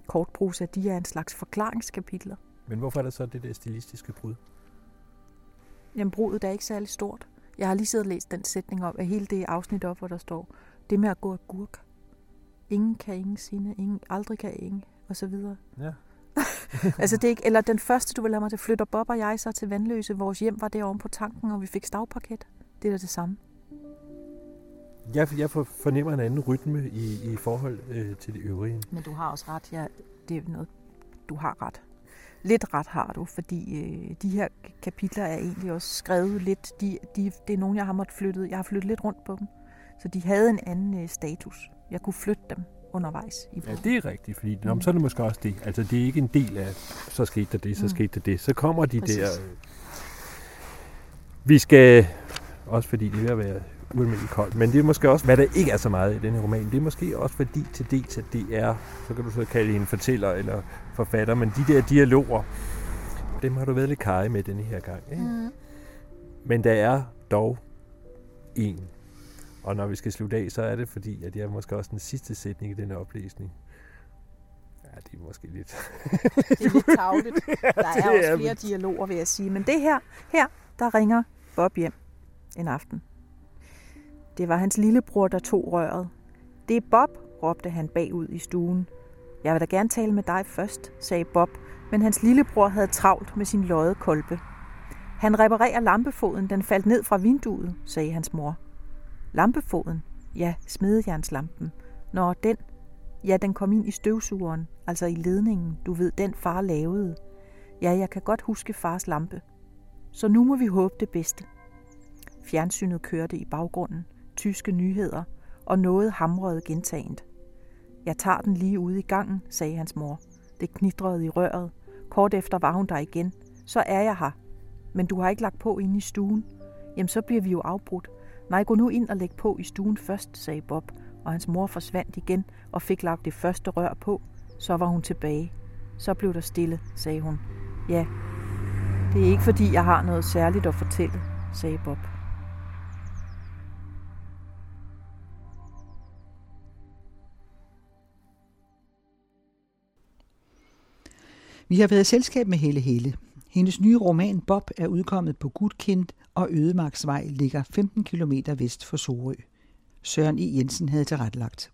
kortprosa, de er en slags forklaringskapitler. Men hvorfor er der så det der stilistiske brud? Jamen, brudet er ikke særlig stort. Jeg har lige siddet og læst den sætning om, at hele det afsnit op, hvor der står, det med at gå agurk. Ingen kan ingen sine, ingen, aldrig kan ingen, og så videre. Ja. altså det er ikke, eller den første, du vil lade mig til, flytter Bob og jeg så til Vandløse. Vores hjem var derovre på tanken, og vi fik stavparket. Det er da det samme. Jeg, jeg for- fornemmer en anden rytme i, i forhold øh, til det øvrige. Men du har også ret. Ja, det er noget, du har ret. Lidt ret har du, fordi øh, de her kapitler er egentlig også skrevet lidt. De, de, det er nogle, jeg har måttet flytte. Jeg har flyttet lidt rundt på dem. Så de havde en anden øh, status. Jeg kunne flytte dem undervejs i Ja, det er rigtigt, fordi mm. Nå, så er det måske også det. Altså, det er ikke en del af, så skete der det, så Mm. skete der det. Så kommer de Præcis. der... Øh, vi skal, også fordi det er ved at være ualmindeligt koldt, men det er måske også, hvad der ikke er så meget i den her roman, det er måske også fordi til dels, at det er, så kan du så kalde en fortæller eller forfatter, men de der dialoger, dem har du været lidt kaj med denne her gang. Ikke? Mm. Men der er dog en. Og når vi skal slutte af, så er det fordi, at jeg er måske også den sidste sætning i denne oplæsning. Ja, det er måske lidt... Det er lidt tavligt. Der er også er flere dialoger, vil jeg sige. Men det her, her, der ringer Bob hjem en aften. Det var hans lillebror, der tog røret. Det er Bob, råbte han bagud i stuen. Jeg vil da gerne tale med dig først, sagde Bob, men hans lillebror havde travlt med sin lodde kolbe. Han reparerer lampefoden, den faldt ned fra vinduet, sagde hans mor. Lampefoden? Ja, smedejernslampen. når den. Ja, den kom ind i støvsugeren, altså i ledningen, du ved, den far lavede. Ja, jeg kan godt huske fars lampe. Så nu må vi håbe det bedste. Fjernsynet kørte i baggrunden, tyske nyheder, og noget hamrede gentagent. Jeg tager den lige ude i gangen, sagde hans mor. Det knitrede i røret. Kort efter var hun der igen. Så er jeg her. Men du har ikke lagt på inde i stuen. Jamen, så bliver vi jo afbrudt. Nej, gå nu ind og læg på i stuen først, sagde Bob, og hans mor forsvandt igen og fik lagt det første rør på. Så var hun tilbage. Så blev der stille, sagde hun. Ja, det er ikke fordi, jeg har noget særligt at fortælle, sagde Bob. Vi har været i selskab med Helle Helle. Hendes nye roman Bob er udkommet på Gudkind, og Ødemarksvej ligger 15 km vest for Sorø. Søren E. Jensen havde tilrettelagt.